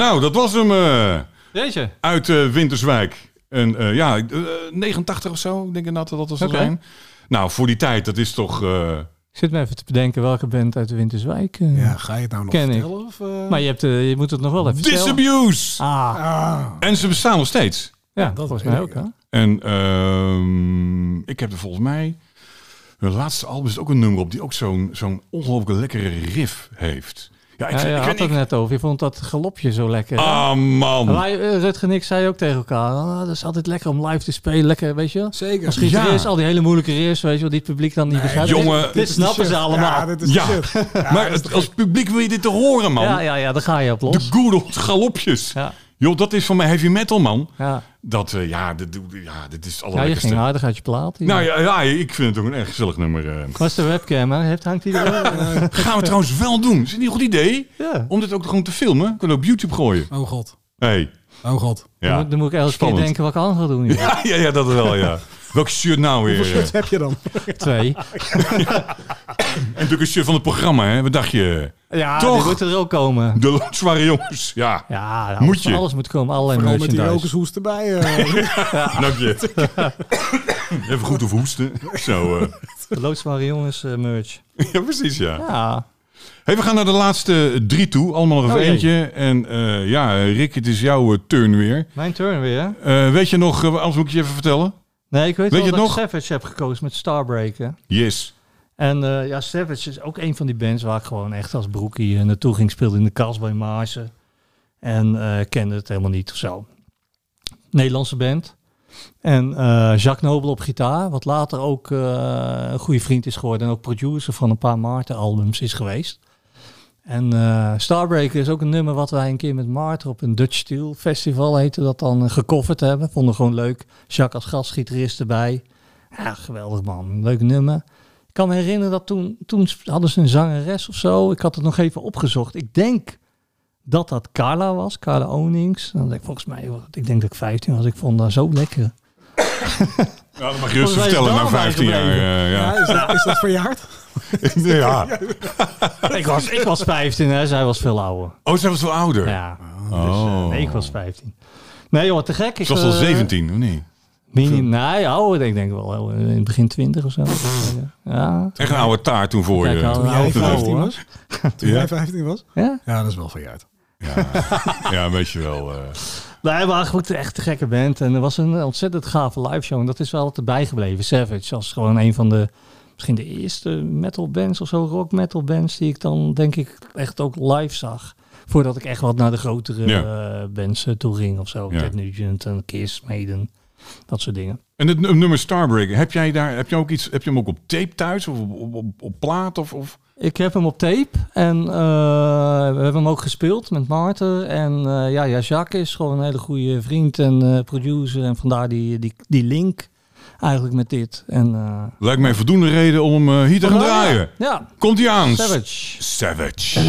Nou, dat was hem eh, Jeetje. uit eh, Winterswijk. En eh, ja, eh, 89 of zo, ik denk ik dat dat Oké. zijn. Nou, voor die tijd, dat is toch... eh, Ik zit me even te bedenken welke band uit de Winterswijk. eh, Ja, ga je het nou nog Ken ik. vertellen? Of, eh? Maar je, hebt, eh, je moet het nog wel even vertellen. Disabuse! Ah, Ah, En ze bestaan nog steeds. ja, dat volgens weet mij ik, ook. Hè? En ehm, ik heb er volgens mij... Hun laatste album is ook een nummer op die ook zo'n zo'n ongelooflijk lekkere riff heeft. Ja, ik, Ja, ik, je ik, had het ik- net over. Je vond dat galopje zo lekker. Ah, man. Eh, Rutger en ik zei ook tegen elkaar, ah, dat is altijd lekker om live te spelen. Lekker, weet je? zeker. Als gitarist, Ja. al die hele moeilijke riffs, weet je wel, die het publiek dan niet begrijpt. jongen, dit, dit dit snappen ze allemaal. Ja, dit is Ja. de shit. Ja, maar als publiek wil je dit te horen, man. ja, ja, ja, daar ga je op De los. good old galopjes. Ja, Joh, dat is van mij heavy metal, man. ja. Dat, eh, ja, dit, ja, dit is ja, je ging harder uit je plaat. nou ja, ja, ik vind het ook een erg gezellig nummer. is de webcam? Hè? Heeft, hangt die er? Gaan we trouwens wel doen. Is het niet een goed idee? ja. Om dit ook gewoon te filmen. Kunnen we op YouTube gooien. Oh god. Hey. Oh god. Dan, Ja. moet, dan moet ik elke Spannend. keer denken wat ik aan ga doen. Ja, ja, ja, dat wel, ja. Welk shirt nou weer? Hoeveel shirts heb je dan? Twee. En natuurlijk een shirt van het programma, hè? Wat dacht je? Ja, Toch? die moeten er ook komen. De zware jongens. Ja, Ja, alles, Moet je. alles moet komen. Allerlei Vooral met die rokershoest erbij. eh. dank je. Even goed of hoesten. Zo, eh. De loodzware jongens eh, merch. ja, precies, ja. Ja, Hey, we gaan naar de laatste drie toe. Allemaal nog even Oh, eentje. En eh, ja, Rick, het is jouw turn weer. mijn turn weer. hè? Eh, weet je nog, eh, anders moet ik je even vertellen. Nee, ik weet, Weet wel je dat het ik nog? Savage heb gekozen met Starbreaker. Yes. En eh, ja, Savage is ook een van die bands waar ik gewoon echt als broekie eh, naartoe ging. Speelde in de kast bij Maarsen. En eh, kende het helemaal niet of zo. Nederlandse band. En Jacques Nobel op gitaar. Wat later ook een goede vriend is geworden. En ook producer van een paar Maarten albums is geweest. En eh, Starbreaker is ook een nummer wat wij een keer met Maarten op een Dutch Steel Festival heette dat dan eh, gecoverd hebben. Vonden we gewoon leuk. Jacques als gastgitarist erbij. Ja, geweldig man. Leuk nummer. Ik kan me herinneren dat toen, toen hadden ze een zangeres of zo. Ik had het nog even opgezocht. Ik denk dat dat Carla was, Carla Onings. Dan denk ik, volgens mij, ik denk dat ik 15 was. Ik vond dat zo lekker. Ja, dat mag je rustig vertellen na het wel 15 jaar. eh, ja. ja, is, dat, is dat verjaard? ja. ik, was, ik was 15, hè. zij was veel ouder. Oh, zij was wel ouder. Ja, Oh. dus, eh, nee, ik was 15. Nee joh, te gek. Ik, Ze was al eh, 17, of niet? Mini, nee, ouder, ik denk wel. eh, In het begin 20 of zo. Ja. Echt een oude taart toen voor je. Toen jij oude vrouw, 15 hoor. was? Toen Ja? jij 15 was? Ja? Ja, dat is wel verjaard. Ja, weet je wel. eh. Nee, maar goed, echt een gekke band. En er was een ontzettend gave live show. En dat is wel altijd bijgebleven. Savage als gewoon een van de, misschien de eerste metal bands of zo, rock metal bands, die ik dan denk ik echt ook live zag. Voordat ik echt wat naar de grotere Ja. eh, bands eh, toe ging of zo. Ja. Ted Nugent en Kiss, Maiden, dat soort dingen. En het nu- nummer Starbreaker, heb jij daar, heb je ook iets, heb je hem ook op tape thuis of op, op, op, op plaat of, of? Ik heb hem op tape en eh, we hebben hem ook gespeeld met Maarten. En ja, ja, Jacques is gewoon een hele goede vriend en producer. En vandaar die, die, die link eigenlijk met dit. En, eh, Lijkt mij voldoende reden om eh, hier te gaan vandaar, draaien. Ja, Komt hij aan? Savage. Savage.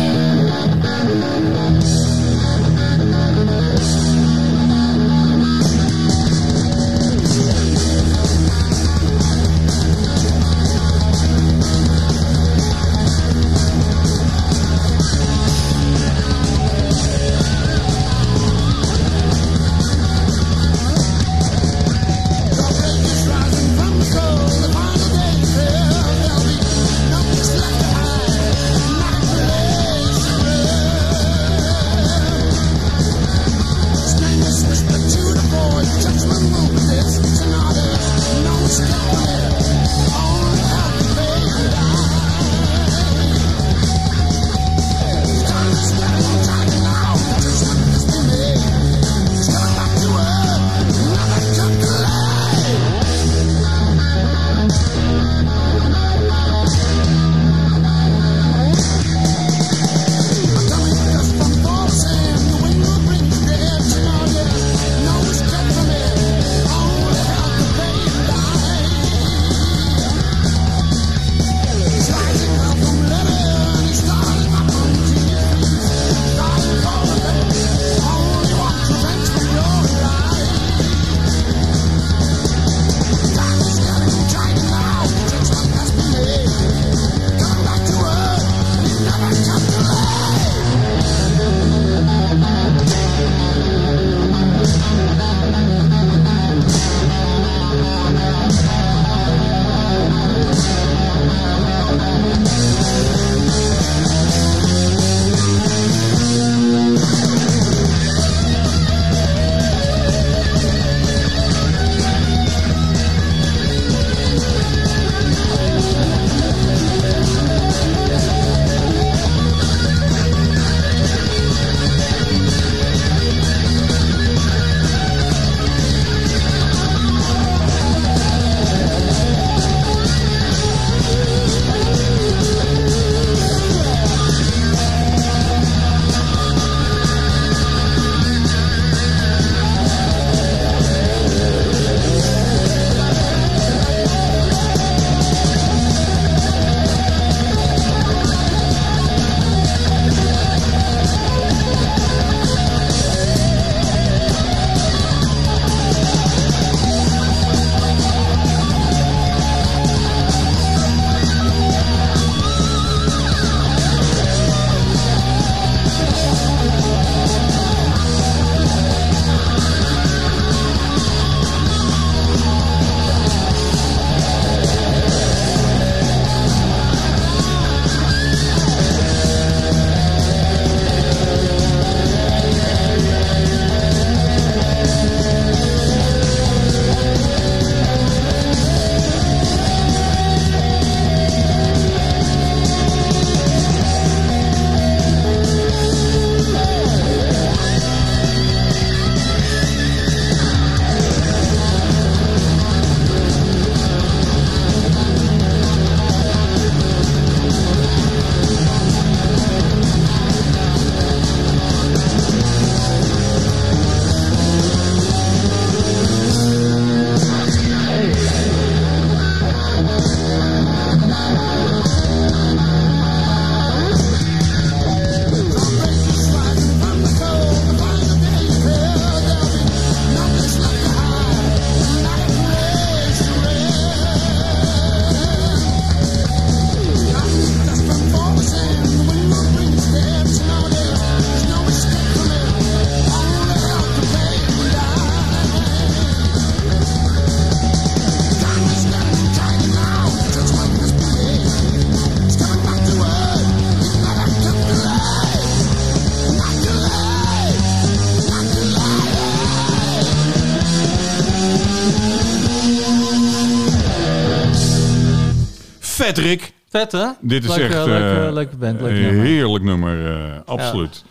Vet hè? Dit is echt leuke, eh, leuke band, leuk nummer. heerlijk nummer. eh, absoluut.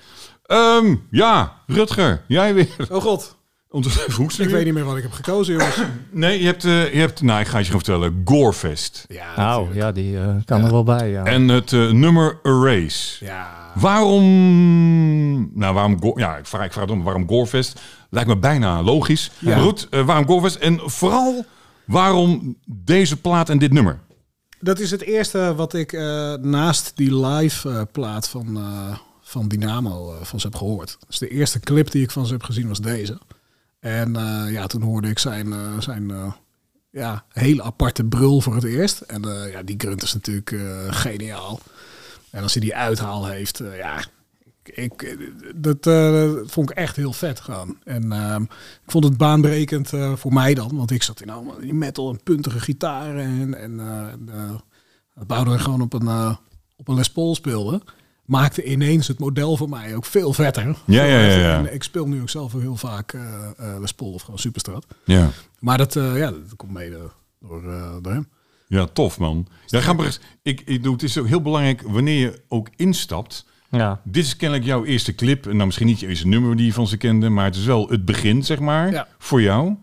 Ehm, ja, Rutger, jij weer. Oh god, ik weet niet meer wat ik heb gekozen, jongens. Nee, je hebt, eh, je hebt, nou ik ga het je gewoon vertellen, Gorefest. Ja, Nou, natuurlijk. ja, die eh, kan er wel bij, ja. En het eh, nummer Erase. Ja, Waarom, nou waarom, Go- ja ik vraag, ik vraag het om, waarom Gorefest? Lijkt me bijna logisch. Ja. Maar goed, eh, waarom Gorefest? En vooral, waarom deze plaat en dit nummer? Dat is het eerste wat ik eh, naast die live eh, plaat van, eh, van Dynamo van ze heb gehoord. Dus de eerste clip die ik van ze heb gezien was deze. En ja, toen hoorde ik zijn, zijn ja, hele aparte brul voor het eerst. En ja, die grunt is natuurlijk geniaal. En als hij die uithaal heeft, ja, ik, ik- dat eh, vond ik echt heel vet gaan. En ehm, ik vond het baanbrekend eh, voor mij dan, want ik zat in allemaal die metal en puntige gitaren en, en eh, eh, bouwde er gewoon op een, eh, op een Les Paul speelde. Maakte ineens het model voor mij ook veel vetter. Ja, ja, ja, ja. En ik speel nu ook zelf heel vaak eh, eh, Les Paul of gewoon Superstrat. Ja. Maar dat, eh, ja, dat komt mede door, eh, door hem. Ja, tof man. Ja, ga maar eens. Ik, ik, doe- het is ook heel belangrijk wanneer je ook instapt. Ja. Dit is kennelijk jouw eerste clip. En nou, misschien niet je eerste nummer die je van ze kende, maar het is wel het begin, zeg maar, Ja. voor jou.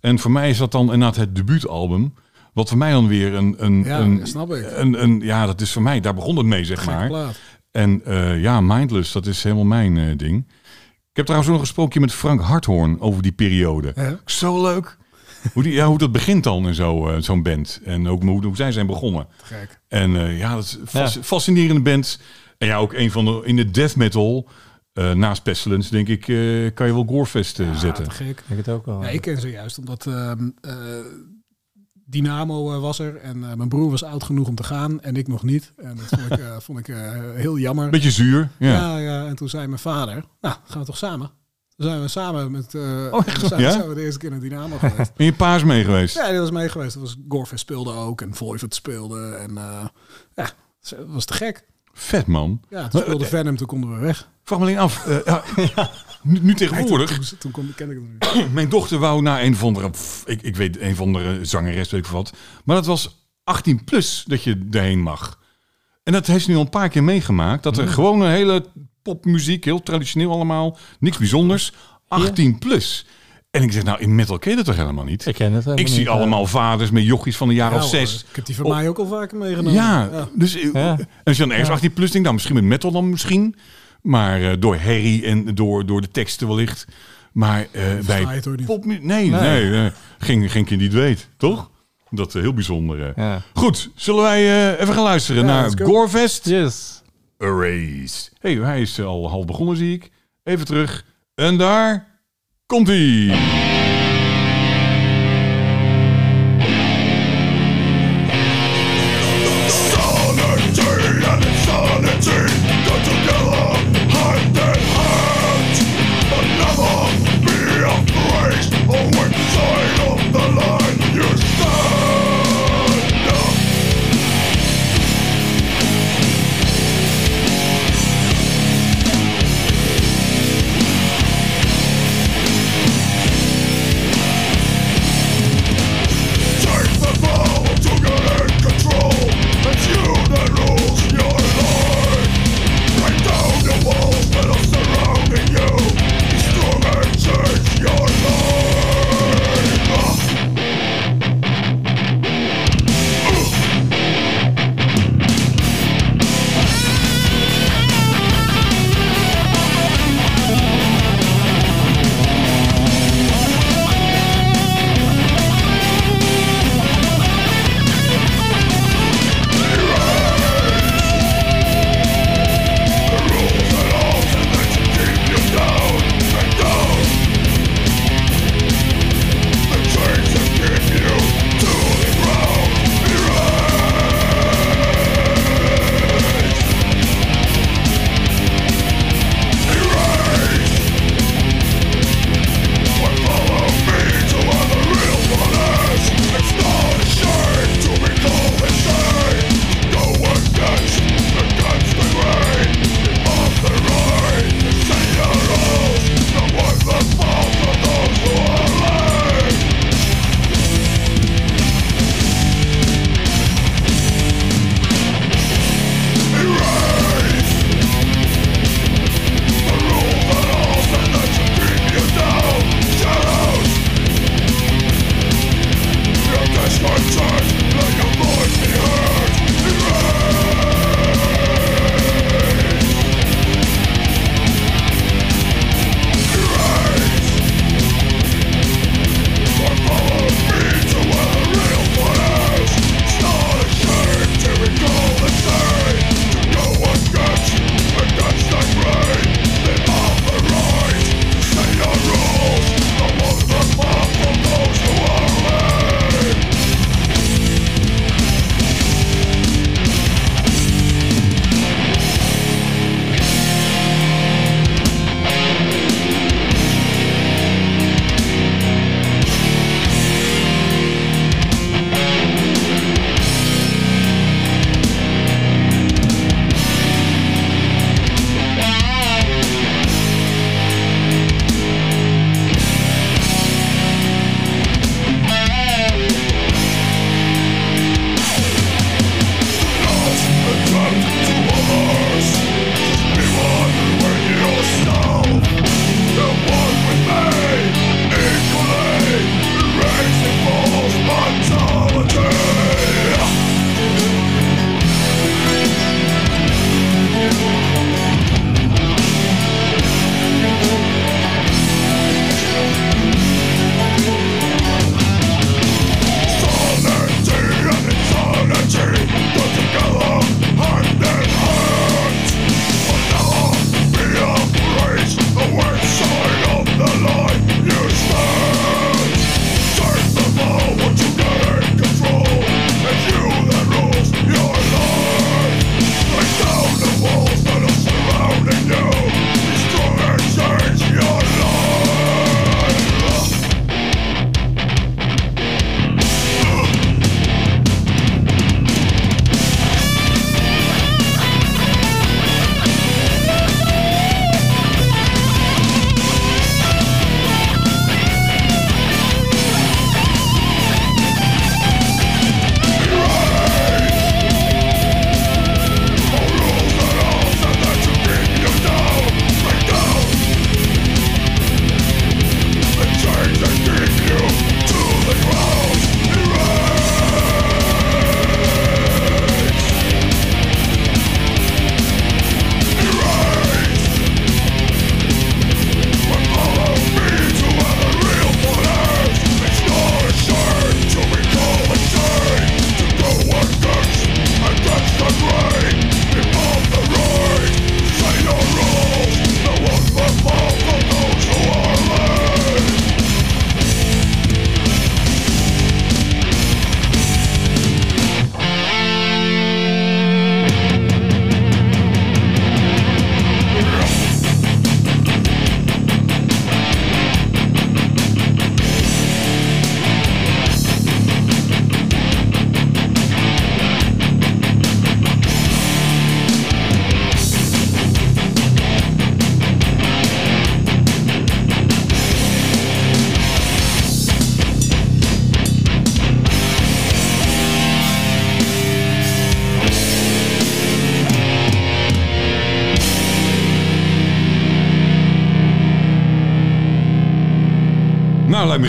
En voor mij is dat dan inderdaad het debuutalbum. Wat voor mij dan weer een... een, Ja, een, dat snap ik. Een, een, ja, dat is voor mij, daar begon het mee, zeg maar. plaat. En eh, ja, Mindless, dat is helemaal mijn eh, ding. Ik heb trouwens ook nog gesproken met Frank Harthoorn over die periode. Ja. Zo leuk. Hoe, die, ja, hoe dat begint dan in zo, eh, zo'n band. En ook hoe, hoe zij zijn begonnen. Gek. En eh, ja, dat is fas- Ja. fascinerende band. En ja, ook een van de in de death metal. eh, naast Pestilence, denk ik, eh, kan je wel Gorefest eh, zetten. Ja, te gek. Ik denk het ook wel. Ja, ik ken ze juist omdat ehm, eh, Dynamo was er en mijn broer was oud genoeg om te gaan en ik nog niet. En dat vond ik, vond ik heel jammer. Beetje zuur. Ja. ja. Ja, en toen zei mijn vader, nou, gaan we toch samen? Toen zijn we samen met, eh Oh, echt? zijn, Ja? zijn we de eerste keer naar Dynamo geweest. En je paas mee geweest. ja, die was mee geweest. Dat was Gorfest speelde ook en Voivod speelde en eh, ja, het was te gek. Vet man. Ja, toen speelde Venom, toen konden we weg. Vraag me alleen af. eh, ja, nu, nu tegenwoordig. Toen, toen kon, ken ik het niet. Mijn dochter wou naar een andere, pff, ik, ik weet een of andere zangeres, weet ik wat. Maar dat was 18 plus dat je erheen mag. En dat heeft ze nu al een paar keer meegemaakt. Dat er gewoon een hele popmuziek, heel traditioneel allemaal, niks bijzonders, 18 plus. En ik zeg, nou in metal ken je dat toch helemaal niet? Ik ken het helemaal Ik zie niet, allemaal vaders met jochies van de jaren Ja, of hoor, zes. Ik heb die van mij ook al vaker meegenomen. Ja, dus eh, Ja. en als je dan ergens 18 plus denkt, dan misschien met metal dan misschien. Maar eh, door herrie en door, door de teksten wellicht. Maar eh, bij pop... Nee, nee, nee. geen, geen kind die het weet, toch? Dat is heel bijzonder. eh. Ja. Goed, zullen wij eh, even gaan luisteren Ja, naar. Gorefest Yes. Erase. hey, hij is al half begonnen, zie ik. Even terug. En daar komt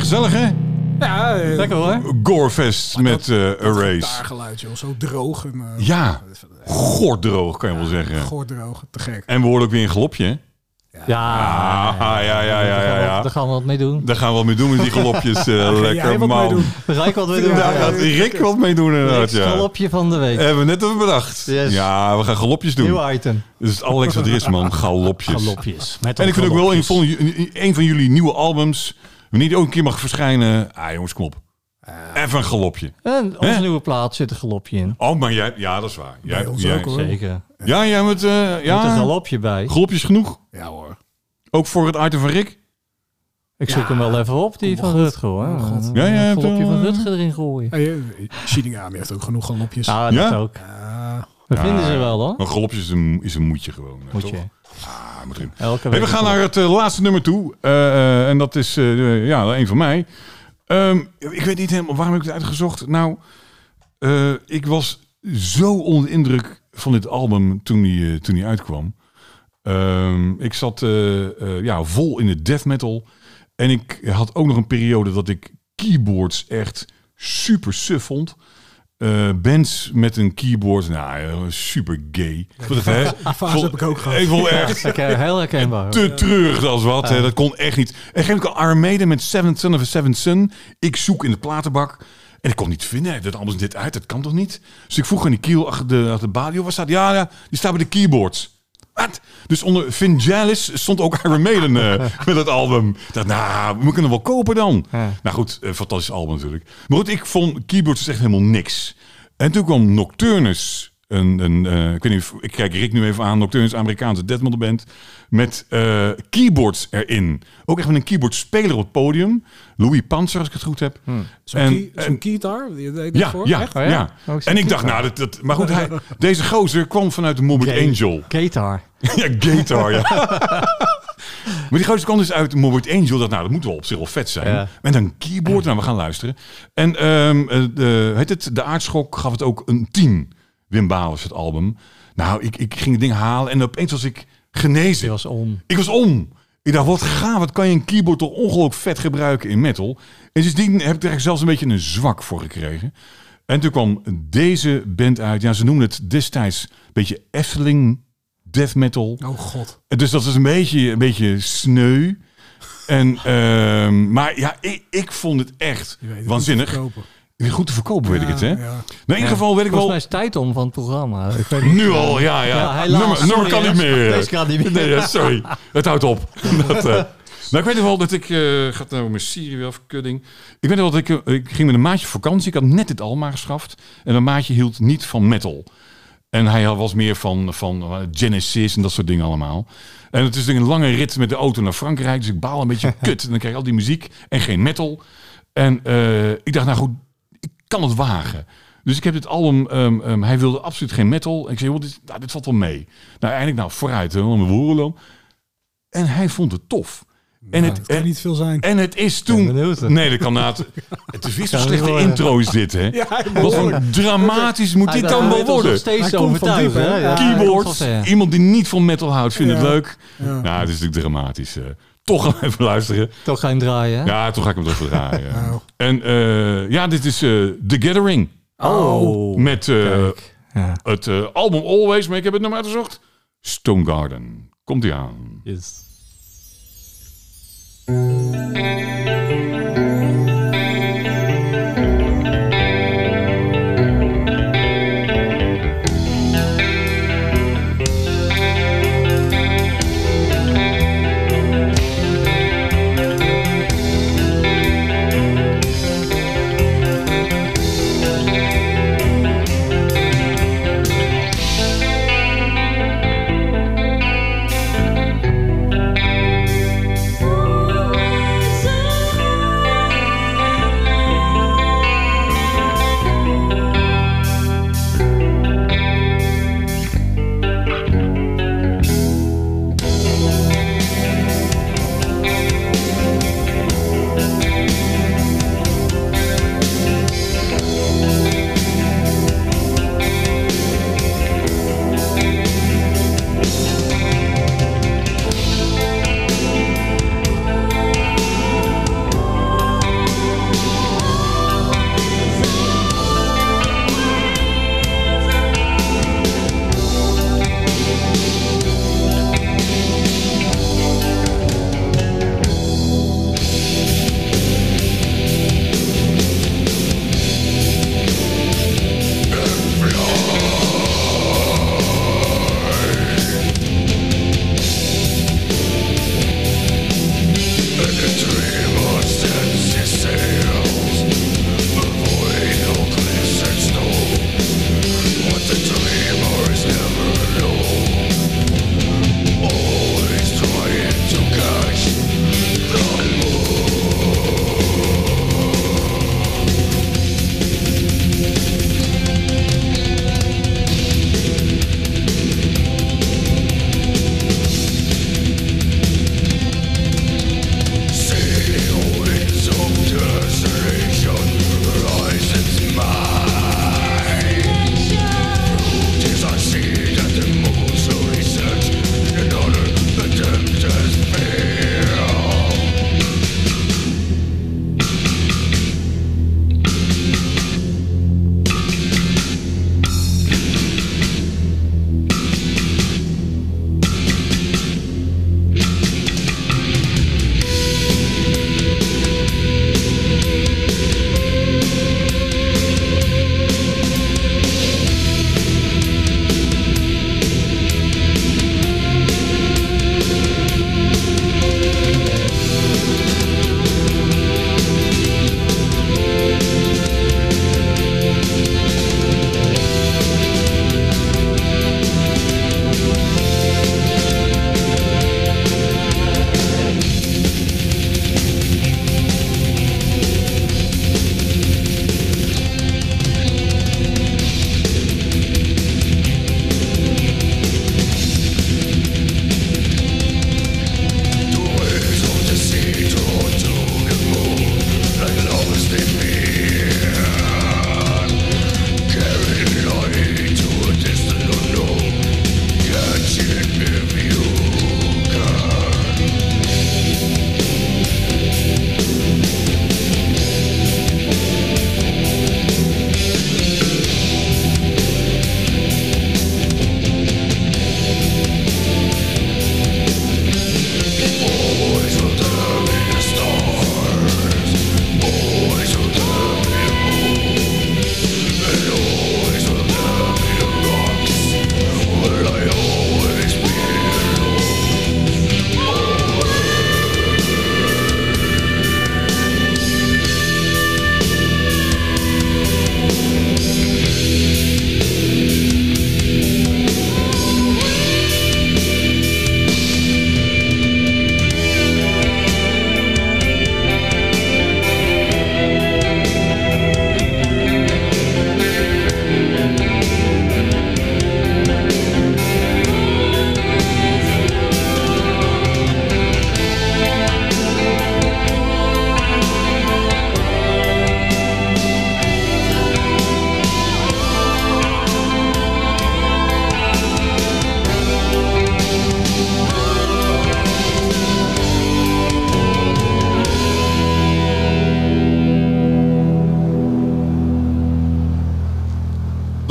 gezellig, hè? Ja, eh, Lekker hoor. Gorefest met eh Erase. Gitaargeluid, joh. Zo droog en uh, Ja, gorddroog kan je wel zeggen. goordroog. Te gek. En we ook weer een galopje, hè? Ja, Ah, ja, ja, ja, ja, ja. Daar gaan we wat mee doen. Daar gaan we wat mee doen met die galopjes. eh, jij lekker wat mee man. doen? Daar ga ik wat mee doen. Daar gaat Rick wat mee doen inderdaad, ja. galopje van de week. Hebben we net over bedacht. Yes. Ja, we gaan galopjes doen. Nieuw item. Dat is het allerlekste wat er is, man. Galopjes. Galopjes. Met En ik vind ook wel een van, een van jullie nieuwe albums, die ook een keer mag verschijnen. Ah, jongens, kom op. Even een galopje. En onze Hè? nieuwe plaat zit een galopje in. Oh, maar jij, ja, dat is waar. Jij, Bij ons jij- ook, hoor. Zeker. Ja, jij met, eh Ja. Met een ja, galopje bij. galopjes genoeg. Ja hoor. Ook voor het item van Rick. Ik zoek hem wel even op, die Oh, van God. Rutger hoor. Oh, God. Een Ja, ja, het, galopje van eh, Rutger erin gooien. Hey, eh, Shinigami heeft ook genoeg galopjes. Ja, dat Ja? ook. Ja. We vinden ze wel hoor. Maar galopjes is een, is een moedje gewoon. Moet toch? je. Moet erin. Elke Hey, week. we gaan naar het eh, laatste nummer toe. Eh, eh, en dat is ja, een van mij. Ehm, ik weet niet helemaal waarom ik het uitgezocht. Nou, ik was zo onder de indruk van dit album toen die, eh, toen die uitkwam. Ehm, ik zat ja, vol in de death metal. En ik had ook nog een periode dat ik keyboards echt super suf vond. Eh, bands met een keyboard, nou, ja, super gay. Die fase vond- heb ik ook gehad. Ik vond echt eh, heel herkenbaar. te treurig als wat. hè. Dat kon echt niet. En geef ik al Maiden met Seventh Son of a Seventh Son. Ik zoek in de platenbak. En ik kon niet vinden. Dat is dit uit. Dat kan toch niet? Dus ik vroeg aan die kiel achter de, achter de balie. Waar staat? Ja, ja, die staat bij de keyboards. Wat? Dus onder Vangelis stond ook Iron Maiden eh, met het album. Ik dacht, nou, we kunnen wel kopen dan. Ja. Nou goed, een fantastisch album natuurlijk. Maar goed, ik vond keyboards echt helemaal niks. En toen kwam Nocturnus. Een, een, eh, ik weet niet, ik kijk Rick nu even aan. Nocturnus, Amerikaanse death metal band. Met eh, keyboards erin. Ook echt met een keyboardspeler op het podium. Louis Panzer, als ik het goed heb. Zo'n En- key- en- zo'n? Die deed dat Ja, voor? ja, Echt? Oh ja. ja? Oh, En ik dacht, nou, dat, dat, maar goed, hij, deze gozer kwam vanuit de Morbid Gay- Angel. Gator. Ja, Gator, ja. maar die gozer kwam dus uit Morbid Angel. Dat, nou, dat moet wel op zich wel vet zijn. Ja. Met een keyboard. Nou, we gaan luisteren. En ehm, eh, de, heet het, de aardschok gaf het ook een 10. Wim Bowers, het album. Nou, ik, ik ging het ding halen en opeens was ik genezen. Die was om. Ik was om. Ik dacht, wat gaaf, wat kan je een keyboard toch ongelooflijk vet gebruiken in metal. En sindsdien heb ik er zelfs een beetje een zwak voor gekregen. En toen kwam deze band uit. Ja, ze noemden het destijds een beetje Efteling death metal. Oh god. Dus dat is een beetje, een beetje sneu. En, ehm, maar ja, ik, ik vond het echt het goed te verkopen, weet ik het, hè? In ieder geval weet ik Volgens wel... mij is het tijd om van het programma. Ik weet niet. Nu al, ja, ja. Ja, helaas, nummer, nummer kan niet meer. Deze kan niet meer. Nee, ja, sorry. Het houdt op. Dat, eh. Nou, ik weet nog wel dat ik... eh gaat nou mijn Siri weer afkudding. Ik weet wel dat ik... eh, ik ging met een maatje op vakantie. Ik had net dit al maar geschaft. En een maatje hield niet van metal. En hij was meer van, van eh, Genesis en dat soort dingen allemaal. En het is een lange rit met de auto naar Frankrijk. Dus ik baal een beetje kut. En dan krijg je al die muziek en geen metal. En eh, ik dacht, nou goed, kan het wagen. Dus ik heb dit album, ehm, ehm, hij wilde absoluut geen metal. En ik zei, joh, dit, nou, dit valt wel mee. Nou, eigenlijk, nou, vooruit, hè, dan. En hij vond het tof. En het, Het kan en, niet veel zijn. en het is toen... ben benieuwd. Nee, dat kan na het... Is weer zo'n slechte intro is dit, hè? Ja, Wat voor dramatisch moet dit dan wel nog worden? steeds Hij te komt van overtuigen. diep, hè? hè? Ja, hij komt Keyboards, van ver. iemand die niet van metal houdt, vindt het leuk. Ja. Nou, het is natuurlijk dramatisch. Toch gaan even luisteren. Toch ga je hem draaien. hè? Ja, toch ga ik hem toch draaien. Nou. En eh, ja, dit is eh, The Gathering. Oh. Met eh, Kijk. Ja. het eh, album Always, maar ik heb het nummer uitgezocht. Stone Garden. Komt ie aan. Yes.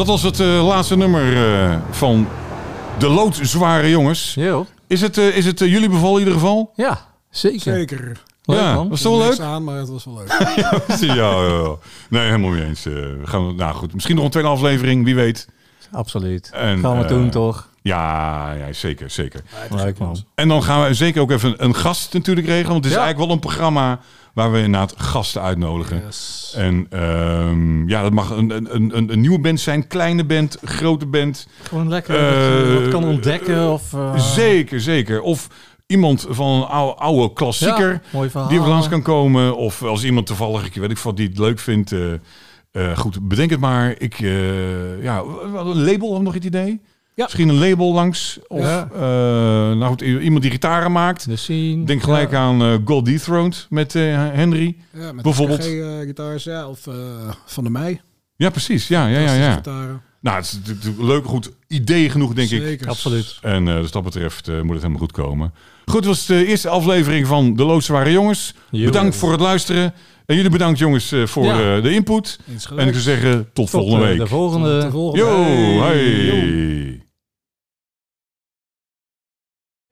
Was het eh, laatste nummer eh, van de loodzware jongens. Jo. Is het, eh, is het jullie bevallen in ieder geval? Ja, zeker. Zeker. Leuk, ja, man. was het wel leuk? Aan, maar het was wel leuk. ja, ja, ja. Nee, helemaal niet eens. We gaan, nou goed, misschien nog een tweede aflevering, wie weet. Absoluut. En, Gaan we doen, toch? Ja, ja zeker, zeker. Leuk, man. En dan gaan we zeker ook even een gast natuurlijk regelen. Want het is Ja. eigenlijk wel een programma waar we inderdaad gasten uitnodigen. Yes. En ehm, ja, dat mag een, een, een, een nieuwe band zijn, kleine band, grote band. Gewoon lekker dat je wat kan ontdekken. Of, eh, Zeker, zeker. Of iemand van een oude, oude klassieker Ja, die er langs kan komen. Of als iemand toevallig, ik weet ik wat, die het leuk vindt. goed, bedenk het maar. Ik, eh, ja, een label, nog het idee? Ja. Misschien een label langs. Of Ja. eh, nou goed, iemand die gitaren maakt. De scene. Denk gelijk Ja. aan eh God Dethroned met eh, Henry. Ja, met Bijvoorbeeld. gitaars, ja, of eh, Van de Mei. Ja, precies. Ja, ja, ja. ja. Gitaren. Nou, het is natuurlijk leuk, goed idee genoeg, denk ik. Zeker. Absoluut. En eh, dus dat betreft eh, moet het helemaal goed komen. Goed, het was de eerste aflevering van De Loodzware Jongens. Jo. Bedankt voor het luisteren. En jullie bedankt jongens eh, voor Ja. eh, de input. En ik zou zeggen, tot, Tot volgende week. de volgende. Tot de volgende. Yo, Hey. hey.